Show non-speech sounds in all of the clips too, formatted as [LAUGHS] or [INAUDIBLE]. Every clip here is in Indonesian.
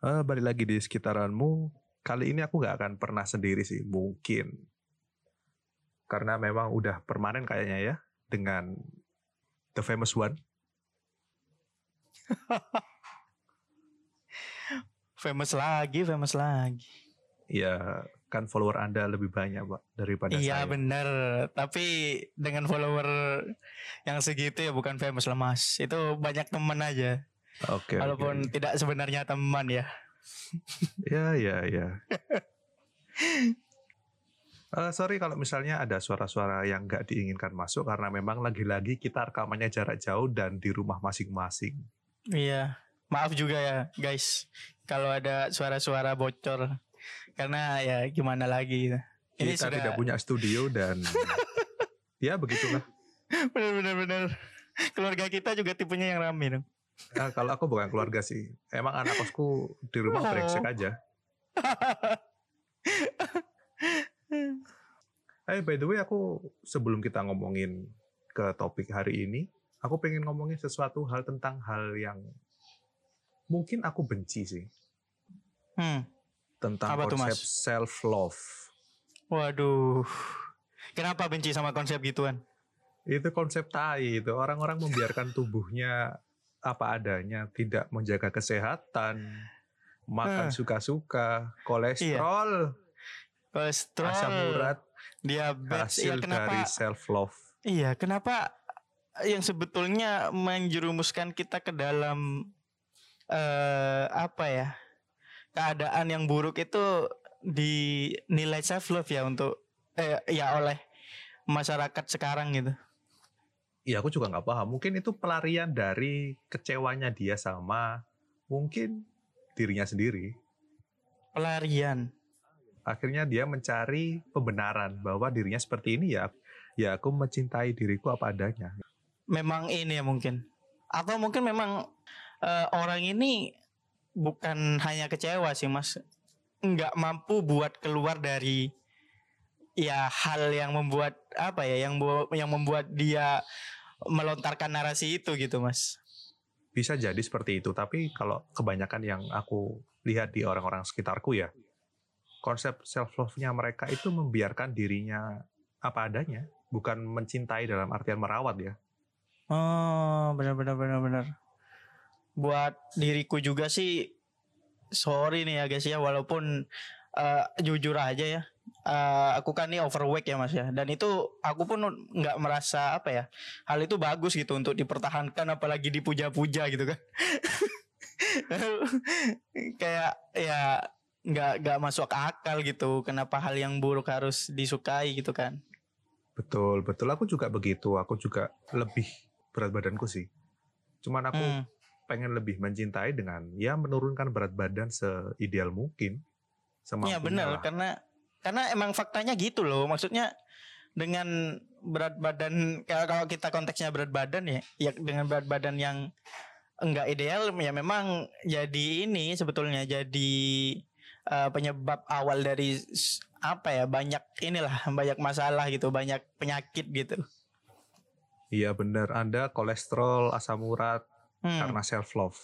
Eh, balik lagi di sekitaranmu. Kali ini aku nggak akan pernah sendiri sih, mungkin. Karena memang udah permanen kayaknya ya dengan the famous one. [LAUGHS] famous lagi, famous lagi. Ya kan follower Anda lebih banyak pak daripada iya, saya. bener. Tapi dengan follower yang segitu ya bukan famous lah mas. Itu banyak teman aja. Oke. Walaupun oke. tidak sebenarnya teman ya. Ya ya ya. Eh, sorry kalau misalnya ada suara-suara yang nggak diinginkan masuk karena memang lagi-lagi kita rekamannya jarak jauh dan di rumah masing-masing. Iya. Maaf juga ya guys. Kalau ada suara-suara bocor. Karena ya gimana lagi. Ini kita sudah tidak punya studio dan [LAUGHS] ya begitulah. bener-bener bener. Keluarga kita juga tipenya yang rame dong. Nah, kalau aku bukan keluarga sih, emang anak kosku di rumah brengsek aja. Hey, by the way, aku sebelum kita ngomongin ke topik hari ini, aku pengen ngomongin sesuatu hal tentang hal yang mungkin aku benci sih Hmm. tentang Apa tuh, konsep Mas? self love. Waduh. Kenapa benci sama konsep gituan? Itu konsep tai itu orang-orang membiarkan tubuhnya apa adanya, tidak menjaga kesehatan, makan suka-suka, kolesterol, Kolesterol, asam urat, diabetes. Ya hasil kenapa? dari self love. Iya, kenapa yang sebetulnya menjerumuskan kita ke dalam eh apa ya? keadaan yang buruk itu dinilai self love ya untuk eh ya oleh masyarakat sekarang gitu. Iya aku juga nggak paham. Mungkin itu pelarian dari kecewanya dia sama mungkin dirinya sendiri. Pelarian. Akhirnya dia mencari pembenaran bahwa dirinya seperti ini ya. Ya aku mencintai diriku apa adanya. Memang ini ya mungkin. Atau mungkin memang eh, orang ini bukan hanya kecewa sih Mas. nggak mampu buat keluar dari ya hal yang membuat apa ya yang yang membuat dia melontarkan narasi itu gitu Mas. Bisa jadi seperti itu. Tapi kalau kebanyakan yang aku lihat di orang-orang sekitarku ya. Konsep self love-nya mereka itu membiarkan dirinya apa adanya. Bukan mencintai dalam artian merawat ya. Oh, benar benar benar benar. Buat diriku juga sih sorry nih ya guys ya walaupun eh, jujur aja ya. Eh, aku kan nih overweight ya Mas ya dan itu aku pun nggak merasa apa ya hal itu bagus gitu untuk dipertahankan apalagi dipuja-puja gitu kan [LAUGHS] kayak ya nggak nggak masuk akal gitu kenapa hal yang buruk harus disukai gitu kan Betul, betul. Aku juga begitu. Aku juga lebih berat badanku sih. Cuman aku Hmm. pengen lebih mencintai dengan ya menurunkan berat badan seideal mungkin. Semampunya Iya benar karena karena emang faktanya gitu loh. Maksudnya dengan berat badan kalau kalau kita konteksnya berat badan ya, ya dengan berat badan yang enggak ideal ya memang jadi ini sebetulnya jadi eh, penyebab awal dari apa ya banyak inilah banyak masalah gitu, banyak penyakit gitu. Iya benar. Anda kolesterol, asam urat Hmm. karena self love.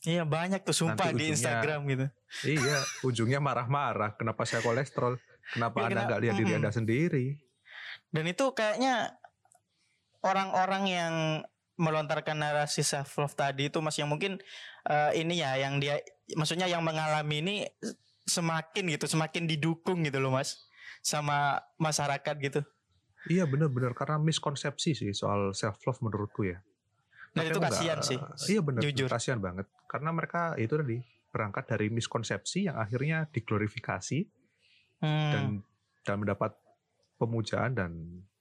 Iya banyak tuh sumpah Nanti di ujungnya- Instagram gitu. iya, [LAUGHS] ujungnya marah-marah. Kenapa saya kolesterol? Kenapa Ya, Anda nggak lihat diri. Anda sendiri? Dan itu kayaknya orang-orang yang melontarkan narasi self love tadi itu mas yang mungkin eh, ini ya yang dia maksudnya yang mengalami ini semakin gitu semakin didukung gitu loh mas sama masyarakat gitu. Iya benar-benar karena miskonsepsi sih soal self love menurutku ya. Dan itu kasihan sih. Iya benar, Jujur. kasihan banget. Karena mereka itu tadi berangkat dari miskonsepsi yang akhirnya diglorifikasi Hmm. dan dan mendapat pemujaan dan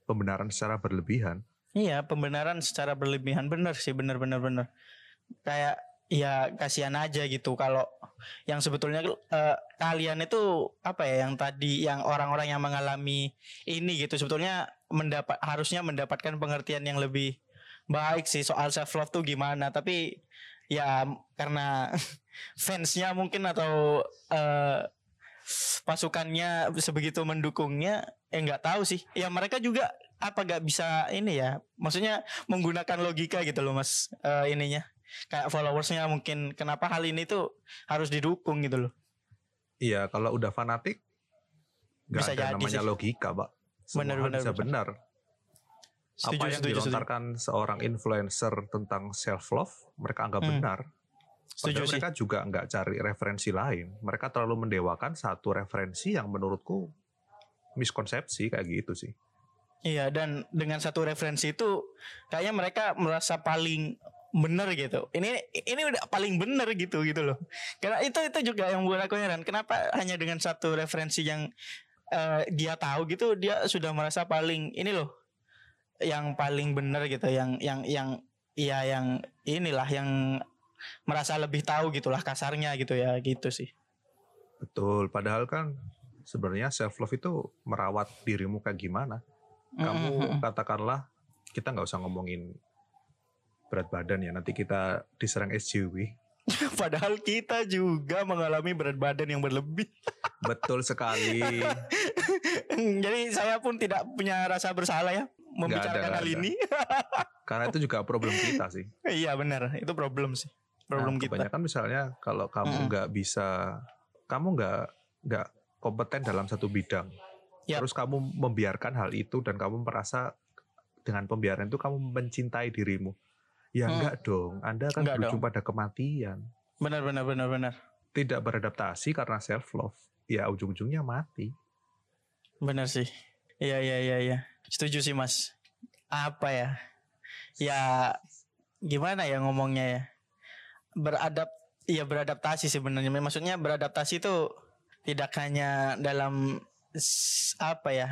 pembenaran secara berlebihan. Iya pembenaran secara berlebihan bener sih bener bener bener. Kayak ya kasihan aja gitu kalau yang sebetulnya eh, kalian itu apa ya yang tadi yang orang-orang yang mengalami ini gitu sebetulnya mendapat harusnya mendapatkan pengertian yang lebih baik sih soal self love tuh gimana tapi ya karena [LAUGHS] fansnya mungkin atau eh, pasukannya sebegitu mendukungnya eh nggak tahu sih ya mereka juga apa gak bisa ini ya maksudnya menggunakan logika gitu loh mas eh, ininya kayak followersnya mungkin kenapa hal ini tuh harus didukung gitu loh. Iya, kalau udah fanatik nggak Bisa ada jadi namanya sih. logika, Pak. Semua Benar, hal benar, bisa benar. benar. Setuju, Apa yang setuju, setuju. dilontarkan seorang influencer tentang self love, mereka anggap Hmm. benar. Setuju Padahal sih. mereka juga nggak cari referensi lain. Mereka terlalu mendewakan satu referensi yang menurutku miskonsepsi kayak gitu sih. Iya dan dengan satu referensi itu kayaknya mereka merasa paling bener gitu. Ini ini udah paling bener gitu gitu loh. Karena itu itu juga yang buat aku heran. Kenapa hanya dengan satu referensi yang eh, dia tahu gitu dia sudah merasa paling ini loh yang paling bener gitu. Yang yang yang ya yang inilah yang merasa lebih tahu gitulah kasarnya gitu ya gitu sih. Betul. Padahal kan sebenarnya self love itu merawat dirimu kayak gimana. Kamu katakanlah kita nggak usah ngomongin berat badan ya. Nanti kita diserang SJW. [LAUGHS] Padahal kita juga mengalami berat badan yang berlebih. Betul sekali. [LAUGHS] Jadi saya pun tidak punya rasa bersalah ya membicarakan nggak hal ada. ini. [LAUGHS] Karena itu juga problem kita sih. iya benar, itu problem sih. Problem Nah, kita. Kebanyakan misalnya kalau kamu nggak bisa, kamu nggak nggak kompeten dalam satu bidang, Yap. terus kamu membiarkan hal itu dan kamu merasa dengan pembiaran itu kamu mencintai dirimu. Ya Hmm. enggak dong, Anda kan Enggak berujung pada kematian. Benar benar benar benar. Tidak beradaptasi karena self love, ya ujung-ujungnya mati. Benar sih. Iya iya iya iya. Setuju sih Mas. Apa ya? Ya gimana ya ngomongnya ya? Beradap iya beradaptasi sebenarnya. Maksudnya beradaptasi itu tidak hanya dalam apa ya?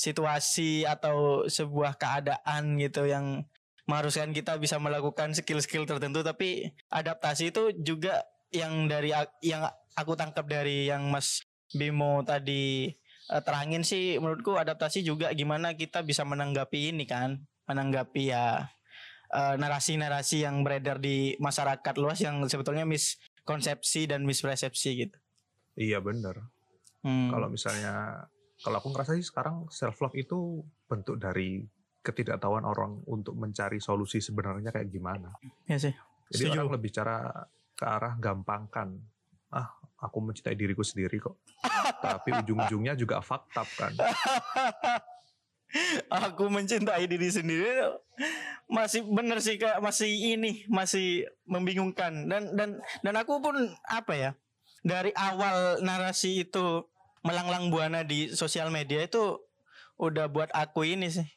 situasi atau sebuah keadaan gitu yang mengharuskan kita bisa melakukan skill-skill tertentu tapi adaptasi itu juga yang dari yang aku tangkap dari yang Mas Bimo tadi terangin sih menurutku adaptasi juga gimana kita bisa menanggapi ini kan menanggapi ya eh, narasi-narasi yang beredar di masyarakat luas yang sebetulnya miskonsepsi dan mispersepsi gitu. Iya bener. Hmm. Kalau misalnya, kalau aku ngerasa sih sekarang self love itu bentuk dari ketidaktahuan orang untuk mencari solusi sebenarnya kayak gimana. ya sih. Jadi Setuju. orang lebih cara ke arah gampangkan. Aku mencintai diriku sendiri kok. [LAUGHS] Tapi ujung-ujungnya juga fakta kan. [LAUGHS] aku mencintai diri sendiri masih bener sih kak masih ini masih membingungkan dan dan dan aku pun apa ya dari awal narasi itu melanglang buana di sosial media itu udah buat aku ini sih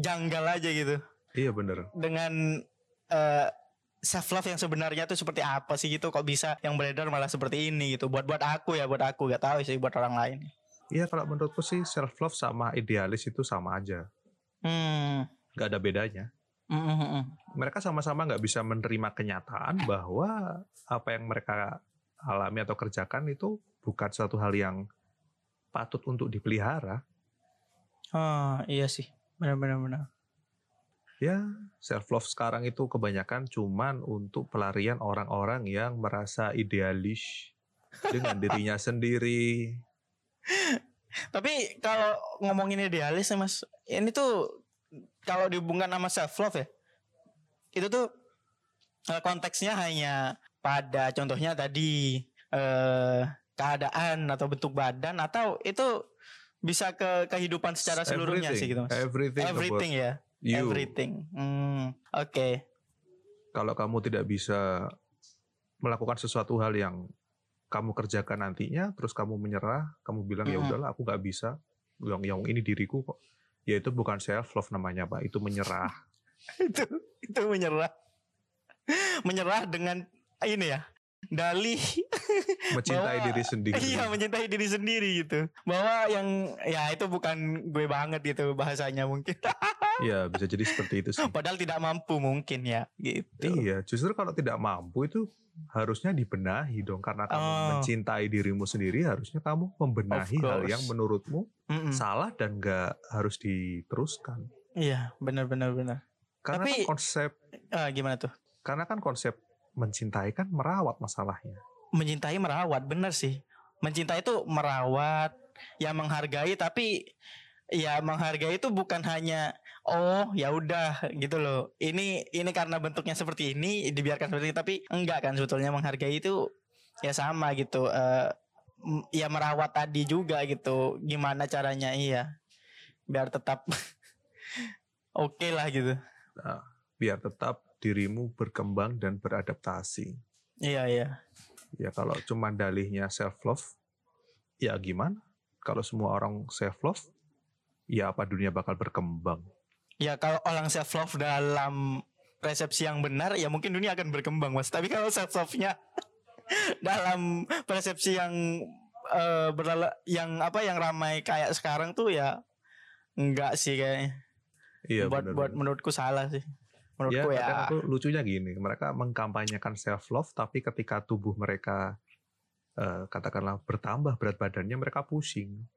janggal aja gitu Iya bener. dengan eh self love yang sebenarnya tuh seperti apa sih gitu kok bisa yang beredar malah seperti ini gitu buat buat aku ya buat aku gak tahu sih buat orang lain Iya kalau menurutku sih self love sama idealis itu sama aja. hmm Gak ada bedanya. Mm, mm, mm, mm. Mereka sama-sama nggak bisa menerima kenyataan bahwa apa yang mereka alami atau kerjakan itu bukan suatu hal yang patut untuk dipelihara. oh iya sih benar benar benar Ya, self love sekarang itu kebanyakan cuman untuk pelarian orang-orang yang merasa idealis dengan dirinya sendiri. Tapi kalau ngomongin idealis ya mas, ini tuh kalau dihubungkan sama self love ya, itu tuh eh, konteksnya hanya pada contohnya tadi eh, keadaan atau bentuk badan atau itu bisa ke kehidupan secara seluruhnya sih gitu mas. Everything, Everything ya, you. everything. Hmm, Oke, Kalau kamu tidak bisa melakukan sesuatu hal yang kamu kerjakan nantinya, terus kamu menyerah, kamu bilang ya Mm-mm. udahlah aku nggak bisa, yang yang ini diriku kok. Ya itu bukan self love namanya pak, itu menyerah. [LAUGHS] itu itu menyerah, menyerah dengan ini ya, dalih [LAUGHS] Mencintai Bahwa- diri sendiri. Iya mencintai diri sendiri gitu Bahwa yang Ya itu bukan gue banget gitu Bahasanya mungkin [LAUGHS] Iya, bisa jadi seperti itu sih. Padahal tidak mampu mungkin ya Gitu Iya, justru kalau tidak mampu itu harusnya dibenahi dong karena kamu Oh. mencintai dirimu sendiri harusnya kamu membenahi hal yang menurutmu Mm-mm. salah dan nggak harus diteruskan. Iya benar benar Karena Tapi- kan konsep Ah, Gimana tuh karena kan konsep mencintai kan merawat masalahnya. Mencintai merawat Bener sih Mencintai itu merawat Ya menghargai Tapi ya menghargai itu bukan hanya oh ya udah gitu loh. Ini ini karena bentuknya seperti ini dibiarkan seperti ini tapi enggak kan sebetulnya menghargai itu ya sama gitu. m- ya merawat tadi juga gitu. Gimana caranya iya biar tetap [LAUGHS] oke lah gitu. biar tetap dirimu berkembang dan beradaptasi. Iya iya. Ya kalau cuma dalihnya self love, ya gimana? Kalau semua orang self love, ya apa dunia bakal berkembang? Ya kalau orang self love dalam persepsi yang benar ya mungkin dunia akan berkembang mas. Tapi kalau self love nya [LAUGHS] dalam persepsi yang eh, berlala- yang apa yang ramai kayak sekarang tuh ya enggak sih kayaknya. Iya buat benar. buat menurutku salah sih. Ya, Menurutku ya. kadang tuh lucunya gini, mereka mengkampanyekan self love, tapi ketika tubuh mereka eh, katakanlah bertambah berat badannya, mereka pusing.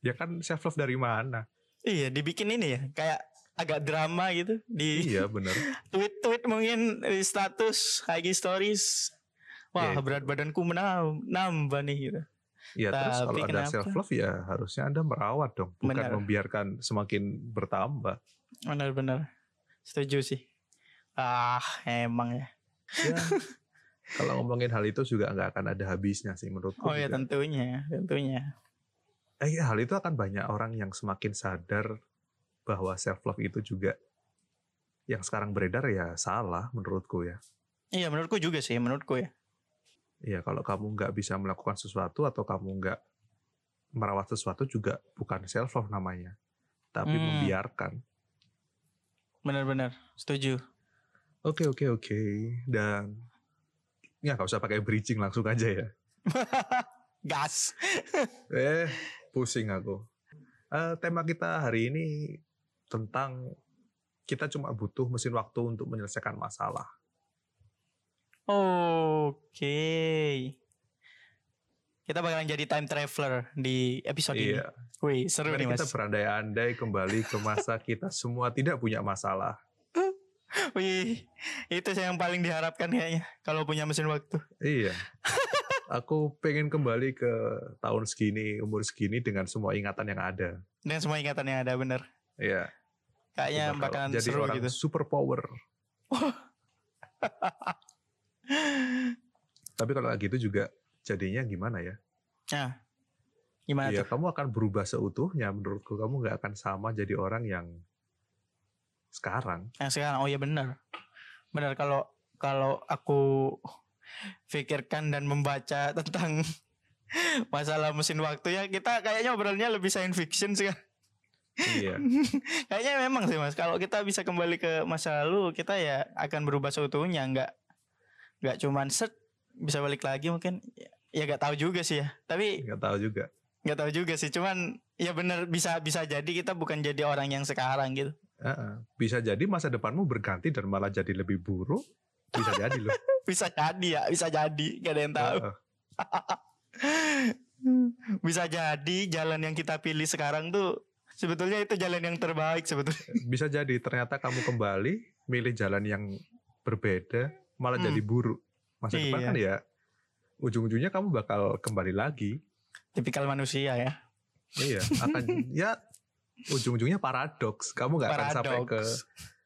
Ya kan self love dari mana? Iya dibikin ini ya kayak agak drama gitu di iya [LAUGHS] bener. tweet-tweet mungkin di status IG stories. Wah Iya, itu. berat badanku menam- nambah nih gitu. Ya terus Tapi kalau ada self love ya harusnya anda merawat dong, bukan Benar. membiarkan semakin bertambah. Benar-benar setuju sih. Ah emang ya. Ya, [LAUGHS] kalau ngomongin hal itu juga nggak akan ada habisnya sih menurutku. Oh ya juga. tentunya, tentunya. Eh, hal itu akan banyak orang yang semakin sadar bahwa self love itu juga yang sekarang beredar ya salah menurutku ya. Iya menurutku juga sih, menurutku ya. Ya kalau kamu nggak bisa melakukan sesuatu atau kamu nggak merawat sesuatu juga bukan self love namanya, tapi Hmm. membiarkan. Benar-benar setuju. Oke oke oke dan ya nggak usah pakai bridging langsung aja ya. [LAUGHS] Gas. [LAUGHS] Eh pusing aku. Eh, tema kita hari ini tentang kita cuma butuh mesin waktu untuk menyelesaikan masalah. Oke. Kita bakalan jadi time traveler di episode ini. Iya. Wih, seru Mari nih kita mas. berandai-andai kembali ke masa [LAUGHS] kita semua tidak punya masalah. Wih, itu sih yang paling diharapkan kayaknya kalau punya mesin waktu. Iya. Aku pengen kembali ke tahun segini, umur segini dengan semua ingatan yang ada. Dan semua ingatan yang ada bener. Iya. Kayaknya bakal bakalan jadi seru orang gitu. super power. [LAUGHS] Tapi kalau gitu juga jadinya gimana ya? Nah, gimana Iya, tuh? kamu akan berubah seutuhnya menurutku. Kamu nggak akan sama jadi orang yang sekarang. Yang sekarang, oh iya benar. Benar kalau kalau aku pikirkan dan membaca [LAUGHS] tentang masalah mesin waktu ya kita kayaknya obrolnya lebih science fiction sih. kan. Iya. [LAUGHS] Kayaknya memang sih mas. Kalau kita bisa kembali ke masa lalu, kita ya akan berubah seutuhnya. Nggak nggak cuman set bisa balik lagi mungkin. Ya nggak tahu juga sih ya. Tapi Nggak tahu juga. nggak tahu juga sih. Cuman ya benar bisa bisa jadi kita bukan jadi orang yang sekarang gitu. Heeh. Bisa jadi masa depanmu berganti dan malah jadi lebih buruk. Bisa jadi loh. [LAUGHS] Bisa jadi ya, bisa jadi. Gak ada yang tahu. Heeh. [LAUGHS] bisa jadi jalan yang kita pilih sekarang tuh sebetulnya itu jalan yang terbaik sebetulnya. [LAUGHS] Bisa jadi ternyata kamu kembali milih jalan yang berbeda malah Hmm. jadi buruk. Masa depan Iya. kan ya ujung-ujungnya kamu bakal kembali lagi. Tipikal manusia ya. Iya, akan ya ujung-ujungnya paradoks. Kamu nggak akan sampai ke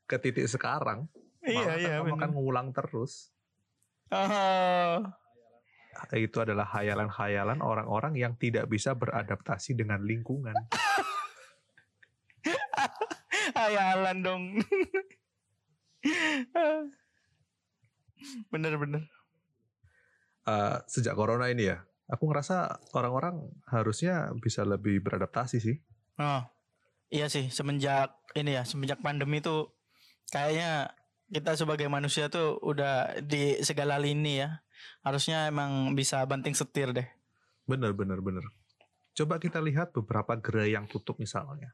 ke titik sekarang. Iya Malah iya kamu akan benar. ngulang terus. Oh, Itu adalah hayalan-hayalan orang-orang yang tidak bisa beradaptasi dengan lingkungan. [LAUGHS] hayalan dong. Bener-bener. Eh, sejak corona ini ya, aku ngerasa orang-orang harusnya bisa lebih beradaptasi sih. Oh, iya sih semenjak ini ya semenjak pandemi tuh kayaknya kita sebagai manusia tuh udah di segala lini ya harusnya emang bisa banting setir deh. Bener, bener, bener. Coba kita lihat beberapa gerai yang tutup misalnya.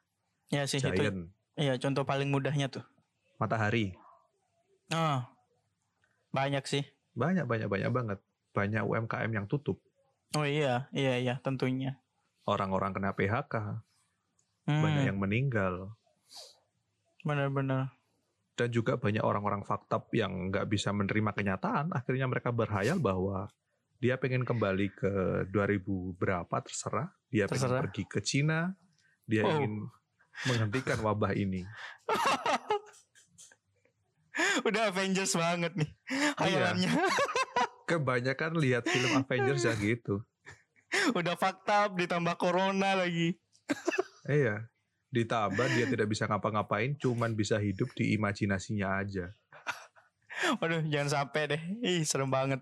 Ya sih itu. Giant, Iya contoh paling mudahnya tuh. Matahari, Oh, banyak sih. banyak, banyak, banyak banget. Banyak UMKM yang tutup. Oh iya iya iya tentunya. Orang-orang kena PHK, Hmm, banyak yang meninggal. bener-bener. dan juga banyak orang-orang faktab yang nggak bisa menerima kenyataan akhirnya mereka berhayal bahwa dia pengen kembali ke 2000 berapa terserah dia pengen Terserah. pergi ke Cina dia Oh. ingin menghentikan wabah ini. [LAUGHS] Udah Avengers banget nih. Iya. Hayalannya. Kebanyakan lihat film Avengers ya gitu. [LAUGHS] Udah fakta ditambah corona lagi. [LAUGHS] Iya. Ditambah dia tidak bisa ngapa-ngapain, cuman bisa hidup di imajinasinya aja. Waduh, jangan sampai deh. Ih, serem banget.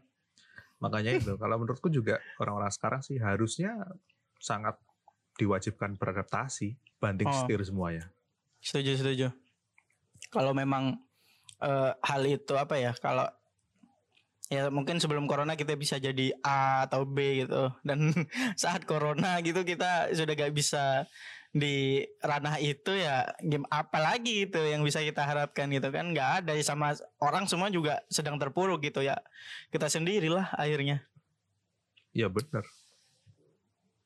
Makanya itu, kalau menurutku juga orang-orang sekarang sih harusnya sangat diwajibkan beradaptasi, banting Oh. setir semuanya. Setuju, setuju. Kalau memang eh, hal itu apa ya? Kalau ya mungkin sebelum corona kita bisa jadi A atau B gitu dan [LAUGHS] saat corona gitu kita sudah gak bisa di ranah itu ya game apa lagi itu yang bisa kita harapkan gitu kan nggak ada sama orang semua juga sedang terpuruk gitu ya kita sendirilah akhirnya Ya benar.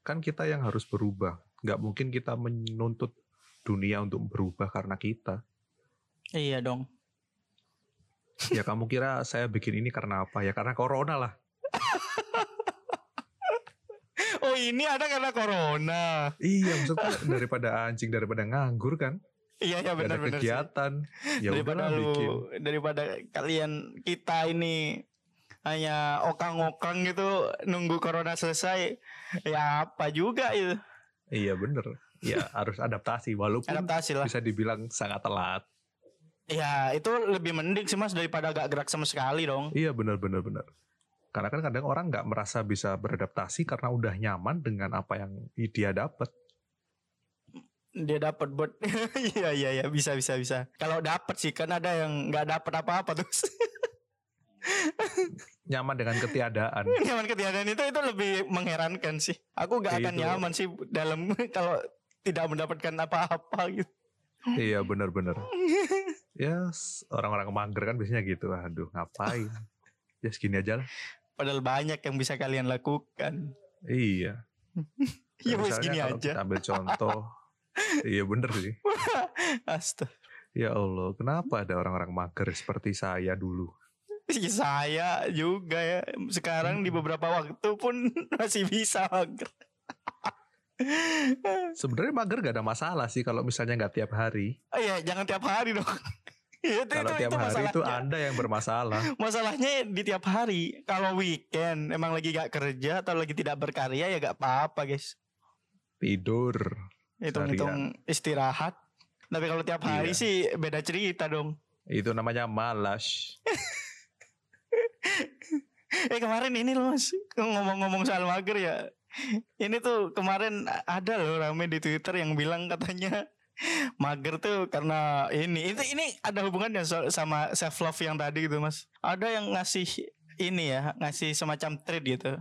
Kan kita yang harus berubah. Nggak mungkin kita menuntut dunia untuk berubah karena kita. iya dong Ya kamu kira saya bikin ini karena apa? Ya karena corona lah. Oh ini ada karena corona Iya maksudnya daripada anjing, daripada nganggur kan. iya ya Nggak ada benar-benar sih. kegiatan. Ya daripada lu bikin. daripada kalian kita ini hanya okang-okang gitu nunggu corona selesai ya apa juga itu Iya bener. Ya harus adaptasi walaupun adaptasi lah bisa dibilang sangat telat. ya itu lebih mending sih mas daripada gak gerak sama sekali dong Iya benar benar benar. Karena kan kadang orang nggak merasa bisa beradaptasi karena udah nyaman dengan apa yang dia dapat. dia dapat buat [LAUGHS] iya iya iya bisa bisa bisa kalau dapat sih kan ada yang nggak dapat apa-apa terus [LAUGHS] Nyaman dengan ketiadaan. [LAUGHS] nyaman ketiadaan itu itu lebih mengherankan sih aku gak akan Itu. nyaman sih dalam kalau tidak mendapatkan apa-apa gitu iya benar benar. Ya s- orang-orang mager kan biasanya gitu. Aduh ngapain? Ya segini aja lah. Padahal banyak yang bisa kalian lakukan Iya. [LAUGHS] ya wes gini aja kita ambil contoh. [LAUGHS] iya bener sih. [LAUGHS] Astaga. Ya Allah, kenapa ada orang-orang mager seperti saya dulu? Ya, saya juga ya. Sekarang di beberapa waktu pun masih bisa mager. Sebenarnya mager gak ada masalah sih kalau misalnya nggak tiap hari. Oh iya, jangan tiap hari dong. Ya, itu, Kalau itu, tiap itu hari itu. Anda yang bermasalah. Masalahnya di tiap hari. Kalau weekend emang lagi gak kerja atau lagi tidak berkarya ya gak apa-apa guys. Tidur. Hitung-hitung istirahat. Tapi kalau tiap hari Iya. sih beda cerita dong. Itu namanya malas. [LAUGHS] Eh kemarin ini loh mas ngomong-ngomong soal mager ya. Ini tuh kemarin ada loh rame di Twitter yang bilang katanya mager tuh karena ini itu ini ada hubungannya sama self love yang tadi gitu mas. Ada yang ngasih ini ya ngasih semacam trade gitu.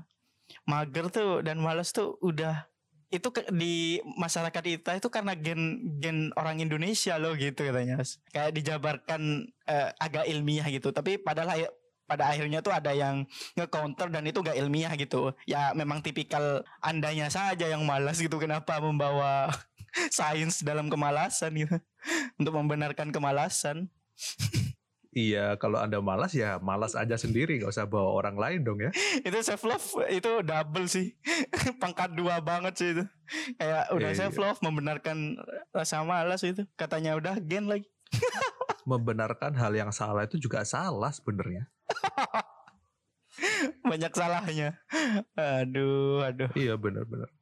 Mager tuh dan malas tuh udah itu ke- di masyarakat kita itu karena gen gen orang Indonesia loh gitu katanya mas. Kayak dijabarkan eh, agak ilmiah gitu. Tapi padahal pada akhirnya tuh ada yang nge-counter dan itu gak ilmiah gitu. Ya memang tipikal andanya saja yang malas gitu. Kenapa membawa [LAUGHS] sains dalam kemalasan gitu. Untuk membenarkan kemalasan. Iya, kalau Anda malas ya malas aja sendiri, nggak usah bawa orang lain dong ya. [LAUGHS] itu self love itu double sih. [LAUGHS] Pangkat dua banget sih itu. Kayak udah Iya, self love membenarkan rasa malas itu. Katanya udah gen lagi. Membenarkan hal yang salah itu juga salah sebenarnya. Banyak salahnya. Aduh, aduh. Iya benar-benar.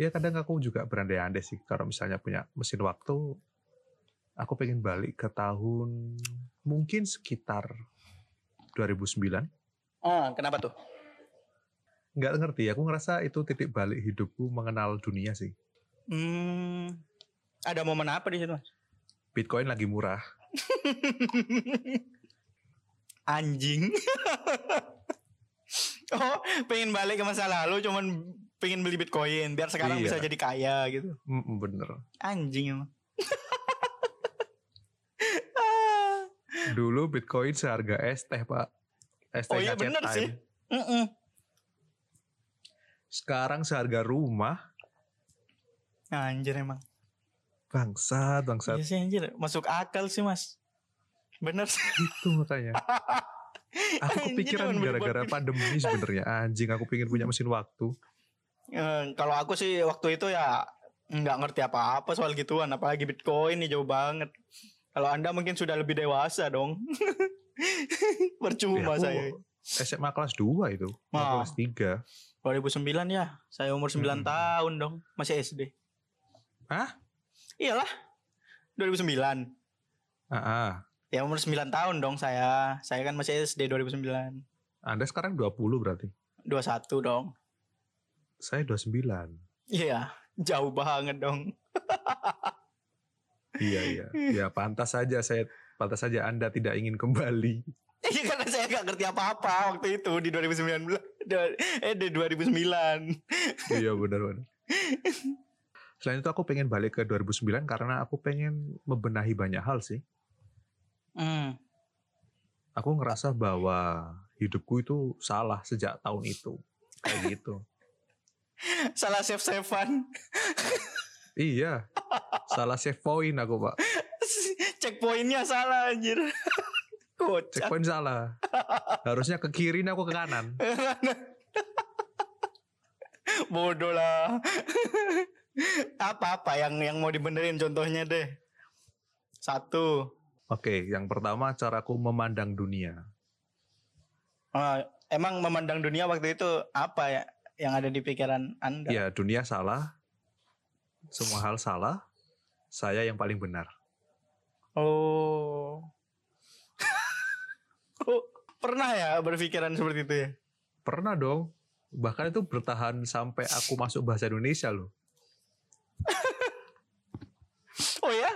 Ya kadang aku juga berandai-andai sih kalau misalnya punya mesin waktu, aku pengen balik ke tahun mungkin sekitar 2009. Oh, kenapa tuh? Nggak ngerti, aku ngerasa itu titik balik hidupku mengenal dunia sih. Hmm, ada momen apa di situ? Mas? Bitcoin lagi murah. [LAUGHS] Anjing. [LAUGHS] oh, pengen balik ke masa lalu cuman pengen beli Bitcoin biar sekarang Iya. bisa jadi kaya gitu. Mm, bener. Anjing emang. [LAUGHS] Dulu Bitcoin seharga es teh pak. Es teh Oh iya, bener Time. sih. Mm-mm. Sekarang seharga rumah. Anjir emang. Bangsat, bangsat. Iya sih anjir, masuk akal sih, Mas. Bener sih. Itu makanya. [LAUGHS] Aku kepikiran gara-gara pandemi sebenarnya. Anjing, aku pengen punya mesin waktu. Eh, kalau aku sih waktu itu ya nggak ngerti apa-apa soal gituan, apalagi Bitcoin nih jauh banget. Kalau Anda mungkin sudah lebih dewasa dong. [LAUGHS] Percuma Ya, saya. SMA kelas 2 itu, mau Ah. kelas 3. 2009 ya. Saya umur 9 Hmm. tahun dong, masih SD. Hah? Iyalah. 2009. Ah, ah. Ya umur 9 tahun dong saya. Saya kan masih SD 2009. Anda sekarang 20 berarti. 21 dong. Saya 29. Iya, jauh banget dong. [LAUGHS] Iya, iya. Ya pantas saja saya pantas saja Anda tidak ingin kembali. Iya karena saya gak ngerti apa-apa waktu itu di 2019. Eh di 2009. iya benar benar. Selain itu aku pengen balik ke 2009 karena aku pengen membenahi banyak hal sih. Hmm. Aku ngerasa bahwa hidupku itu salah sejak tahun itu. Kayak gitu. Salah save-savean. iya. Salah save point aku, Pak. Checkpointnya salah anjir. Kocak. Checkpoint salah. Harusnya ke kiri aku ke kanan. [LAUGHS] Bodoh lah. Apa-apa yang yang mau dibenerin contohnya deh. Satu. Oke, yang pertama caraku memandang dunia. Ah, emang memandang dunia waktu itu apa ya yang ada di pikiran Anda? Ya, dunia salah. Semua hal salah. Saya yang paling benar. Oh. [LAUGHS] oh. Pernah ya berpikiran seperti itu ya? Pernah dong. Bahkan itu bertahan sampai aku masuk bahasa Indonesia loh. [LAUGHS] Oh ya?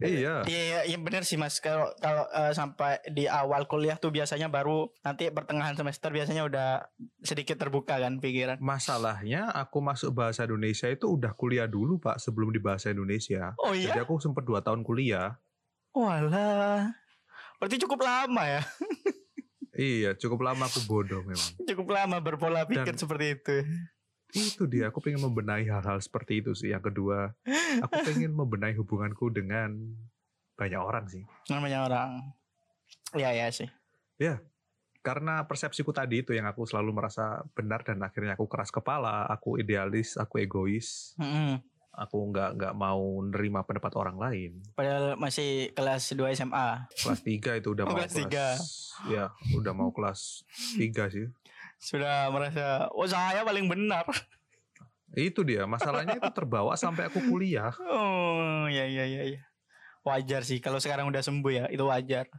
Iya. Iya, iya, iya benar sih Mas. Kalau kalau eh, sampai di awal kuliah tuh biasanya baru nanti pertengahan semester biasanya udah sedikit terbuka kan pikiran. Masalahnya aku masuk bahasa Indonesia itu udah kuliah dulu pak sebelum di bahasa Indonesia. Oh Jadi iya? aku sempat dua tahun kuliah. Walah. Berarti cukup lama ya? [LAUGHS] Iya cukup lama aku bodoh memang. Cukup lama berpola pikir Dan- seperti itu. Itu dia aku pengen membenahi hal-hal seperti itu sih. Yang kedua aku pengen membenahi hubunganku dengan banyak orang sih. Namanya orang. Iya ya sih. Karena persepsiku tadi itu yang aku selalu merasa benar dan akhirnya aku keras kepala, aku idealis, aku egois, Mm-mm. aku nggak nggak mau nerima pendapat orang lain. Padahal masih kelas 2 SMA. Kelas 3 itu udah Oh, mau kelas tiga. Ya, udah mau kelas 3 sih. Sudah merasa, oh saya paling benar. [LAUGHS] Itu dia, masalahnya itu terbawa sampai aku kuliah. Oh ya ya ya ya. Wajar sih kalau sekarang udah sembuh ya, itu wajar.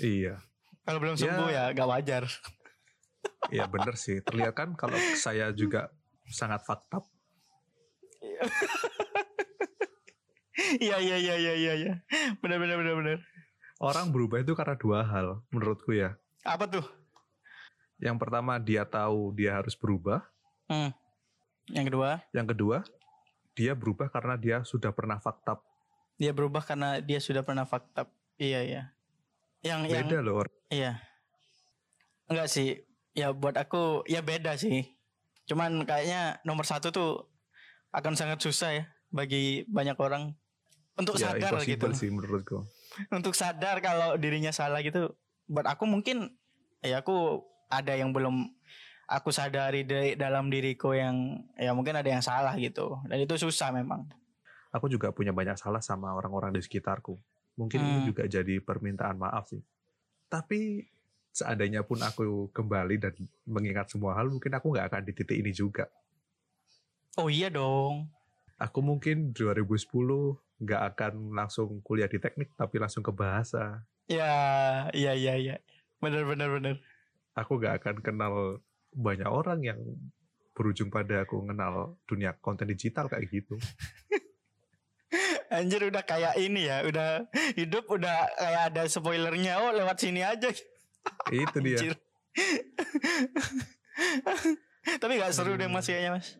Iya. Kalau belum Ya. sembuh ya gak wajar. [LAUGHS] Iya bener sih. Terlihat kan kalau saya juga sangat fakta. Iya iya iya iya iya iya. Benar benar benar benar. Orang berubah itu karena dua hal menurutku ya. Apa tuh? Yang pertama dia tahu dia harus berubah. Hmm. Yang kedua, Yang kedua dia berubah karena dia sudah pernah fakta. dia berubah karena dia sudah pernah fakta. Iya iya. Yang yang Beda loh. iya. Enggak sih. Ya buat aku ya beda sih. Cuman kayaknya nomor satu tuh akan sangat susah ya bagi banyak orang untuk Ya sadar gitu. sih menurutku. [LAUGHS] Untuk sadar kalau dirinya salah gitu. Buat aku mungkin ya aku ada yang belum aku sadari dari dalam diriku yang ya mungkin ada yang salah gitu. Dan itu susah memang. Aku juga punya banyak salah sama orang-orang di sekitarku. Mungkin ini Hmm. juga jadi permintaan maaf sih. Tapi seandainya pun aku kembali dan mengingat semua hal, mungkin aku nggak akan di titik ini juga. Oh iya dong. Aku mungkin 2010 nggak akan langsung kuliah di teknik, tapi langsung ke bahasa. Ya, iya iya iya. Bener bener bener. Aku nggak akan kenal banyak orang yang berujung pada aku kenal dunia konten digital kayak gitu. [LAUGHS] Anjir udah kayak ini ya, udah hidup udah kayak ada spoilernya. Oh lewat sini aja. [LAUGHS] Itu dia. Anjir. [LAUGHS] Tapi gak seru deh mas kayaknya mas.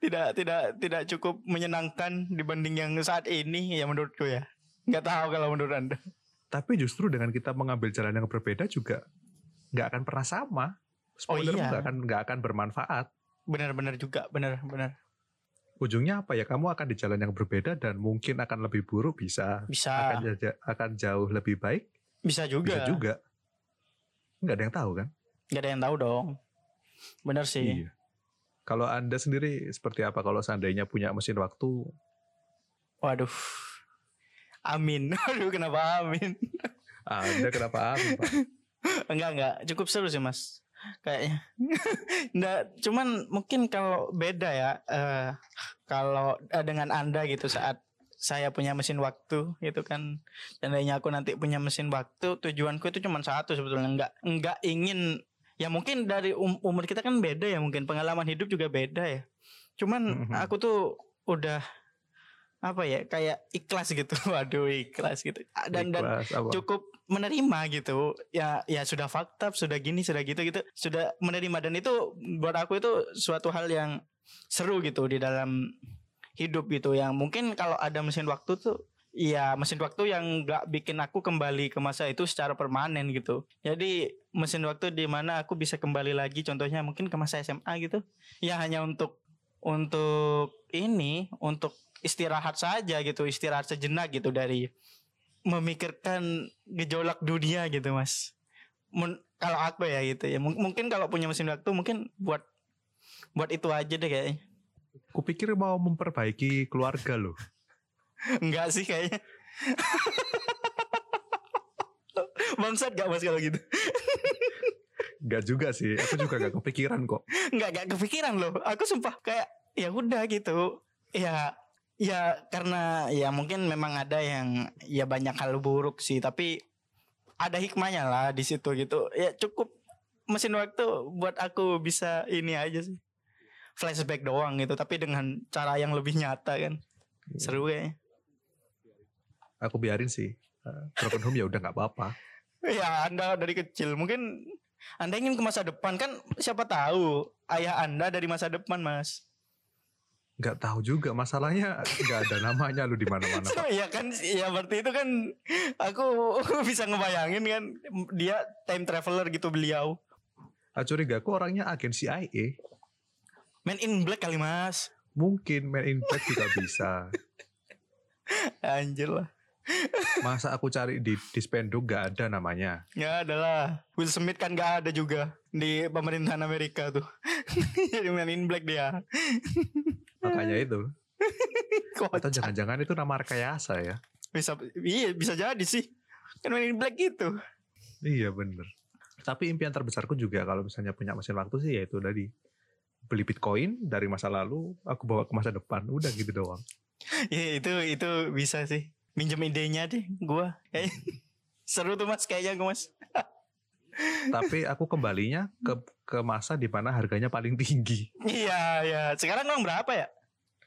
tidak tidak tidak cukup menyenangkan dibanding yang saat ini ya menurutku ya. Nggak tahu kalau menurut anda. Tapi justru dengan kita mengambil jalan yang berbeda juga nggak akan pernah sama. Spoiler iya. nggak akan nggak akan bermanfaat. Benar-benar juga benar benar Ujungnya apa ya? Kamu akan di jalan yang berbeda dan mungkin akan lebih buruk bisa. bisa Akan akan jauh lebih baik bisa juga. bisa juga. Nggak ada yang tahu kan? Nggak ada yang tahu dong. Benar sih. Iya. Kalau Anda sendiri seperti apa kalau seandainya punya mesin waktu? Waduh. Amin. [LAUGHS] Aduh kenapa amin? Anda kenapa amin, Pak? [LAUGHS] enggak enggak cukup seru sih mas kayaknya [LAUGHS] enggak cuman mungkin kalau beda ya eh kalau eh, dengan anda gitu saat saya punya mesin waktu gitu kan seandainya aku nanti punya mesin waktu tujuanku itu cuma satu sebetulnya enggak enggak ingin ya mungkin dari um- umur kita kan beda ya mungkin pengalaman hidup juga beda ya cuman Mhm. aku tuh udah apa ya kayak ikhlas gitu. [LAUGHS] Waduh ikhlas gitu. Dan dan Ikhlas, apa? cukup menerima gitu. Ya ya sudah fakta sudah gini sudah gitu gitu. Sudah menerima. Dan itu buat aku itu suatu hal yang seru gitu di dalam hidup gitu. Yang mungkin kalau ada mesin waktu tuh ya mesin waktu yang nggak bikin aku kembali ke masa itu secara permanen gitu. Jadi mesin waktu di mana aku bisa kembali lagi contohnya mungkin ke masa SMA gitu. Ya hanya untuk untuk ini untuk istirahat saja gitu istirahat sejenak gitu dari memikirkan gejolak dunia gitu mas. Mun- kalau aku ya gitu ya. Mung- mungkin kalau punya mesin waktu mungkin buat buat itu aja deh kayaknya. Kupikir mau memperbaiki keluarga loh. [LAUGHS] enggak sih kayaknya. [LAUGHS] Bangsat gak mas kalau gitu? [LAUGHS] Enggak juga sih, aku juga gak kepikiran kok. nggak nggak kepikiran loh. Aku sumpah kayak ya udah gitu. Ya ya karena ya mungkin memang ada yang ya banyak hal buruk sih tapi ada hikmahnya lah di situ gitu. Ya cukup mesin waktu buat aku bisa ini aja sih. Flashback doang gitu tapi dengan cara yang lebih nyata kan. Seru kayaknya. Aku biarin sih. Eh, Broken home ya udah nggak apa-apa. ya anda dari kecil mungkin anda ingin ke masa depan. Kan siapa tahu ayah anda dari masa depan mas Nggak tahu juga masalahnya nggak ada namanya lu di mana-mana. Pak. Iya kan, ya berarti itu kan aku [LAUGHS] bisa ngebayangin kan dia time traveler gitu beliau. Ah, curiga aku orangnya agen CIA. Man in Black kali mas, Mungkin Man in Black juga bisa. [LAUGHS] anjir lah. [LAUGHS] Masa aku cari di Dispendo nggak ada namanya. Ya adalah Will Smith kan gak ada juga di pemerintahan Amerika tuh. Jadi Man in Black dia. Makanya itu. [LAUGHS] Atau jangan-jangan itu nama rekayasa ya. Bisa, iya bisa jadi sih. Kan Man in Black gitu. Iya bener. Tapi impian terbesarku juga kalau misalnya punya mesin waktu sih ya itu tadi. Beli Bitcoin dari masa lalu, aku bawa ke masa depan. Udah gitu doang. [LAUGHS] Iya itu itu bisa sih. Minjem idenya deh, gua. [LAUGHS] Seru tuh mas kayaknya gua mas. Tapi aku kembalinya ke ke masa di mana harganya paling tinggi. Iya iya. Sekarang emang berapa ya?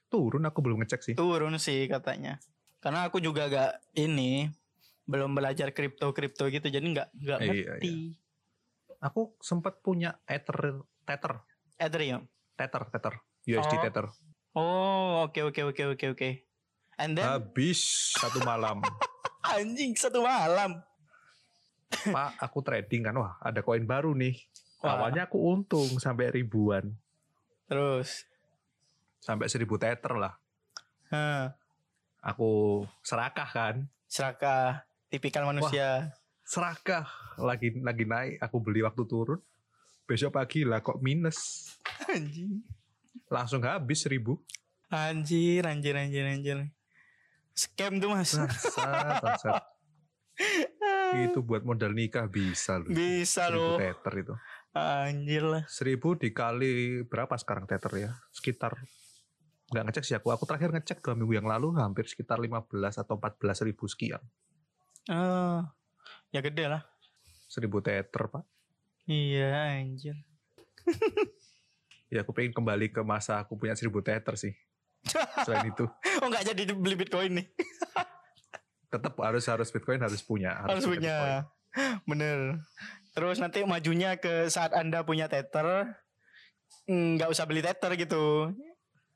Turun aku belum ngecek sih. turun sih katanya karena aku juga gak ini belum belajar kripto kripto gitu jadi nggak nggak Iya, ngerti Aku sempat punya Ether, Tether, Ethereum Tether, Tether, USD Oh. Tether. oh oke oke oke oke oke and then Habis satu malam. [LAUGHS] anjing satu malam Pak, aku trading kan, wah ada koin baru nih. Wah. Awalnya aku untung sampai ribuan, terus sampai seribu tether lah. Hah, Aku serakah kan, serakah tipikal manusia serakah lagi lagi naik. Aku beli waktu turun. Besok pagi lah kok minus, anjing langsung habis seribu. anjir anjir anjir anjir scam tuh mas Bangsat, bangsat. [LAUGHS] Itu buat modal nikah bisa loh. bisa loh tether itu. anjir lah Seribu dikali berapa sekarang tether ya? Sekitar nggak ngecek sih aku. Aku terakhir ngecek dua minggu yang lalu hampir sekitar 15 atau 14 ribu sekian. oh ya gede lah Seribu tether pak. iya anjir Ya aku pengen kembali ke masa aku punya seribu tether sih. [LAUGHS] Selain itu oh nggak jadi beli bitcoin nih [LAUGHS] tetap harus harus bitcoin harus punya. harus Bitcoin. punya [LAUGHS] bener terus nanti majunya ke saat anda punya tether mm, nggak usah beli tether gitu